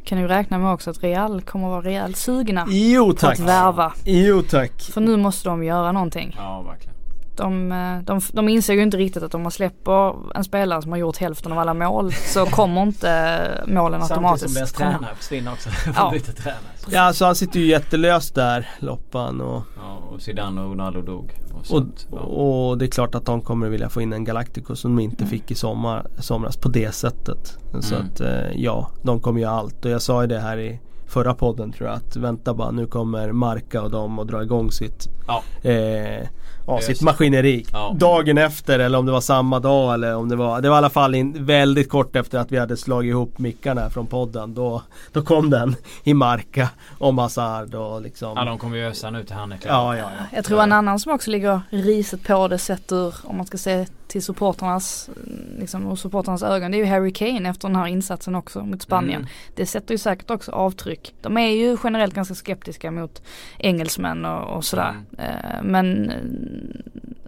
Kan ju räkna med också att Real kommer vara rejält sugna Jo på att tack! värva. Jo tack! För nu måste de göra någonting. Ja, verkligen. De, eh, de, de inser ju inte riktigt att om man släpper en spelare som har gjort hälften av alla mål så kommer inte målen Samtidigt som automatiskt deras tränare försvinner också. Ja. [LAUGHS] Tränare. Ja alltså han sitter ju jättelöst där, Loppan och, Ja, och Zidane och Ronaldo dog. Och, och, sånt. Ja. och det är klart att de kommer vilja få in en Galacticos som de inte Mm. fick i sommar, somras på det sättet. Så Mm. att eh, ja, de kommer göra allt och jag sa ju det här i förra podden tror jag att vänta bara nu kommer Marca och de och dra igång sitt Ja. eh, ja, Just sitt maskineri. Ja. Dagen efter eller om det var samma dag eller om det var Det var i alla fall in, väldigt kort efter att vi hade slagit ihop mickarna från podden. Då, då kom den i Marca om Hazard och liksom ja, de kommer ju ösa nu till han är klar. Ja, ja, ja. Jag tror en annan som också ligger riset på det sett ur, om man ska se till supporternas, liksom ur supporternas ögon, det är ju Harry Kane efter den här insatsen också mot Spanien. Mm. Det sätter ju säkert också avtryck. De är ju generellt ganska skeptiska mot engelsmän och, och sådär. Eh, Men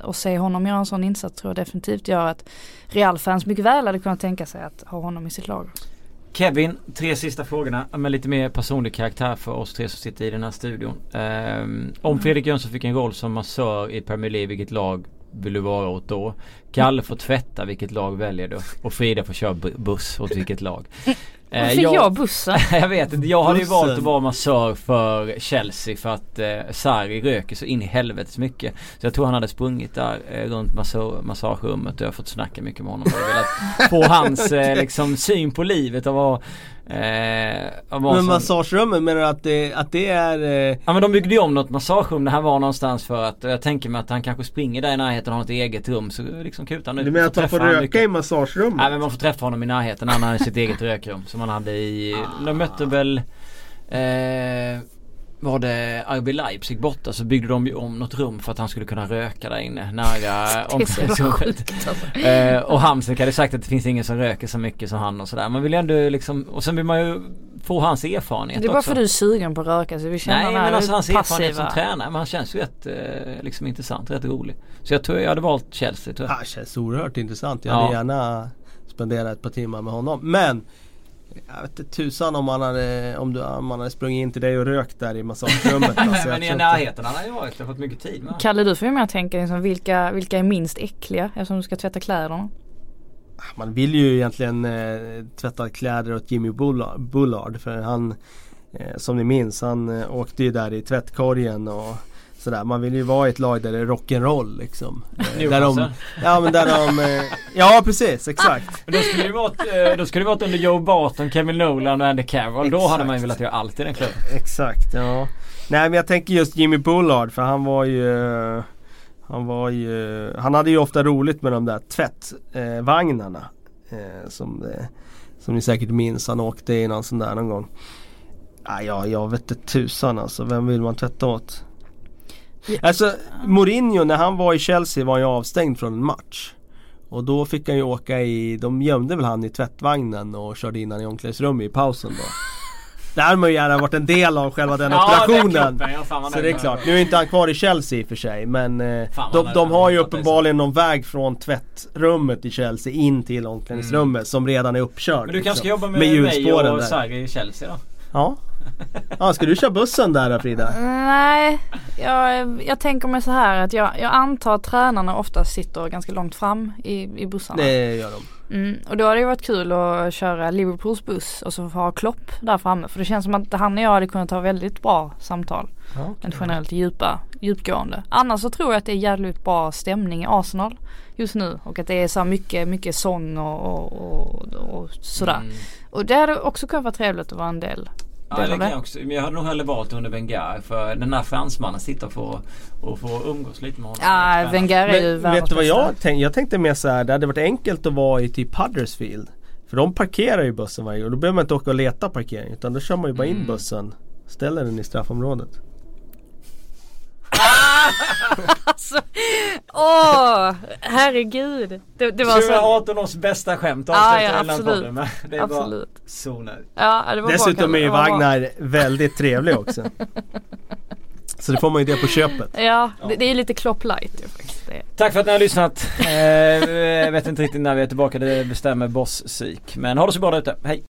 att se honom göra en sån insats tror jag definitivt gör att Real-fans mycket väl hade kunnat tänka sig att ha honom i sitt lag. Kevin, tre sista frågorna med lite mer personlig karaktär för oss tre som sitter i den här studion. Ehm, om Fredrik Jönsson fick en roll som massör i Premier League, vilket lag vill du vara åt då? Kalle får tvätta, vilket lag väljer du? Och Frida får köra bu- buss åt vilket lag? Eh, Varför jag bussen? [LAUGHS] jag vet inte, jag hade ju Bussen. valt att vara massör för Chelsea för att eh, Sarri röker så in i helvetes mycket. Så jag tror han hade sprungit där eh, runt massör, massagerummet och jag har fått snacka mycket med honom. Jag velat få [LAUGHS] hans eh, liksom syn på livet och vara Eh, Men sån- massagerummen menar du att det, att det är eh, Ja men de byggde ju om något massagerum det här var någonstans för att jag tänker mig att han kanske springer där i närheten och har ett eget rum så liksom kutar han ut Du menar att man får träffa han röka mycket. i massagerummet? Nej men man får träffa honom i närheten. Han hade sitt eget rökrum som han hade i, de mötte väl eh, var det RB Leipzig borta så byggde de ju om något rum för att han skulle kunna röka där inne nära [LAUGHS] omklädningsrummet. alltså. Eh, och Hamsik hade sagt att det finns ingen som röker så mycket som han och sådär. Man vill ju ändå liksom, och sen vill man ju få hans erfarenhet Det är bara också. för att du är sugen på att röka så vi känner Nej men alltså hans erfarenhet som passiva. tränare, men han känns ju rätt eh, liksom intressant, rätt rolig. Så jag tror jag hade valt Chelsea tror jag. Ah, känns oerhört intressant. Jag Ja. hade gärna spendera ett par timmar med honom. Men jag vet inte tusan om han hade, om du, om han hade sprungit in till dig och rökt där i massagerummet. [LAUGHS] alltså, Men i närheten han har ju varit och fått mycket tid med. Kalle du får ju mer tänka liksom, vilka, vilka är minst äckliga eftersom du ska tvätta kläderna. Man vill ju egentligen eh, tvätta kläder åt Jimmy Bullard, Bullard för han eh, Som ni minns han eh, åkte ju där i tvättkorgen och sådär. Man vill ju vara i ett lag där det är rock'n'roll liksom. Eh, där de, ja men där de, eh, ja precis exakt. Men då skulle det varit, eh, då skulle det varit under Joe Barton, Kevin Nolan och Andy Carroll. Då hade Exakt. man ju velat göra allt i den klubben. Exakt ja. Nej men jag tänker just Jimmy Bullard för han var ju Han var ju Han hade ju ofta roligt med de där tvättvagnarna. Eh, som, som ni säkert minns. Han åkte i någon sån där någon gång. Ah, ja, jag vet inte tusan alltså. Vem vill man tvätta åt? Alltså Mourinho när han var i Chelsea var han ju avstängd från en match. Och då fick han ju åka i, de gömde väl han i tvättvagnen och körde in han i omklädningsrummet i pausen då. Det hade man ju gärna varit en del av själva den [LAUGHS] operationen. ja, vad Så det är med klart. Nu är inte han kvar i Chelsea i och för sig men eh, Fan, de, de har ju uppenbarligen någon väg från tvättrummet i Chelsea in till omklädningsrummet som redan är uppkörd. Mm. Men du kanske ska liksom. jobba med, mig ljusspåren och där. Sarri i Chelsea då? Ja. Ja. Ska du köra bussen där Frida? Nej, jag, jag tänker mig så här att jag, jag antar att tränarna ofta sitter ganska långt fram i, i bussarna. Det gör de. Mm, och då hade det varit kul att köra Liverpools buss och så ha Klopp där framme. För det känns som att han och jag hade kunnat ha väldigt bra samtal. En generellt djupa, djupgående. Annars så tror jag att det är jävligt bra stämning i Arsenal just nu. Och att det är så mycket, mycket sång och, och, och, och sådär. Mm. Och det hade också kunnat vara trevligt att vara en del. Ja det kan jag också. Men jag hade nog hellre valt under Wenger. För den där fransmannen sitter och får, och får umgås lite med honom. Ja, Wenger är ju Men världens vet du vad jag tänkte? Jag tänkte mer så här, det hade varit enkelt att vara i typ Huddersfield. För de parkerar ju bussen varje gång. Då behöver man inte åka och leta parkering. Utan då kör man ju bara in Mm. bussen. Ställer den i straffområdet. [LAUGHS] Alltså, åh, herregud. Det, det var så. 2018 års bästa skämt avslutar ja, absolut. podden. Det är bara Absolut. zoner. Ja, det var bra, Dessutom Kalle. är ju var bra. Wagner väldigt trevlig också. [LAUGHS] Så det får man ju det på köpet. Ja, det, det är lite Klopp light ju faktiskt. Tack för att ni har lyssnat. Eh, jag vet inte riktigt när vi är tillbaka. Det bestämmer Boss Psyk. Men ha det så bra där ute. Hej!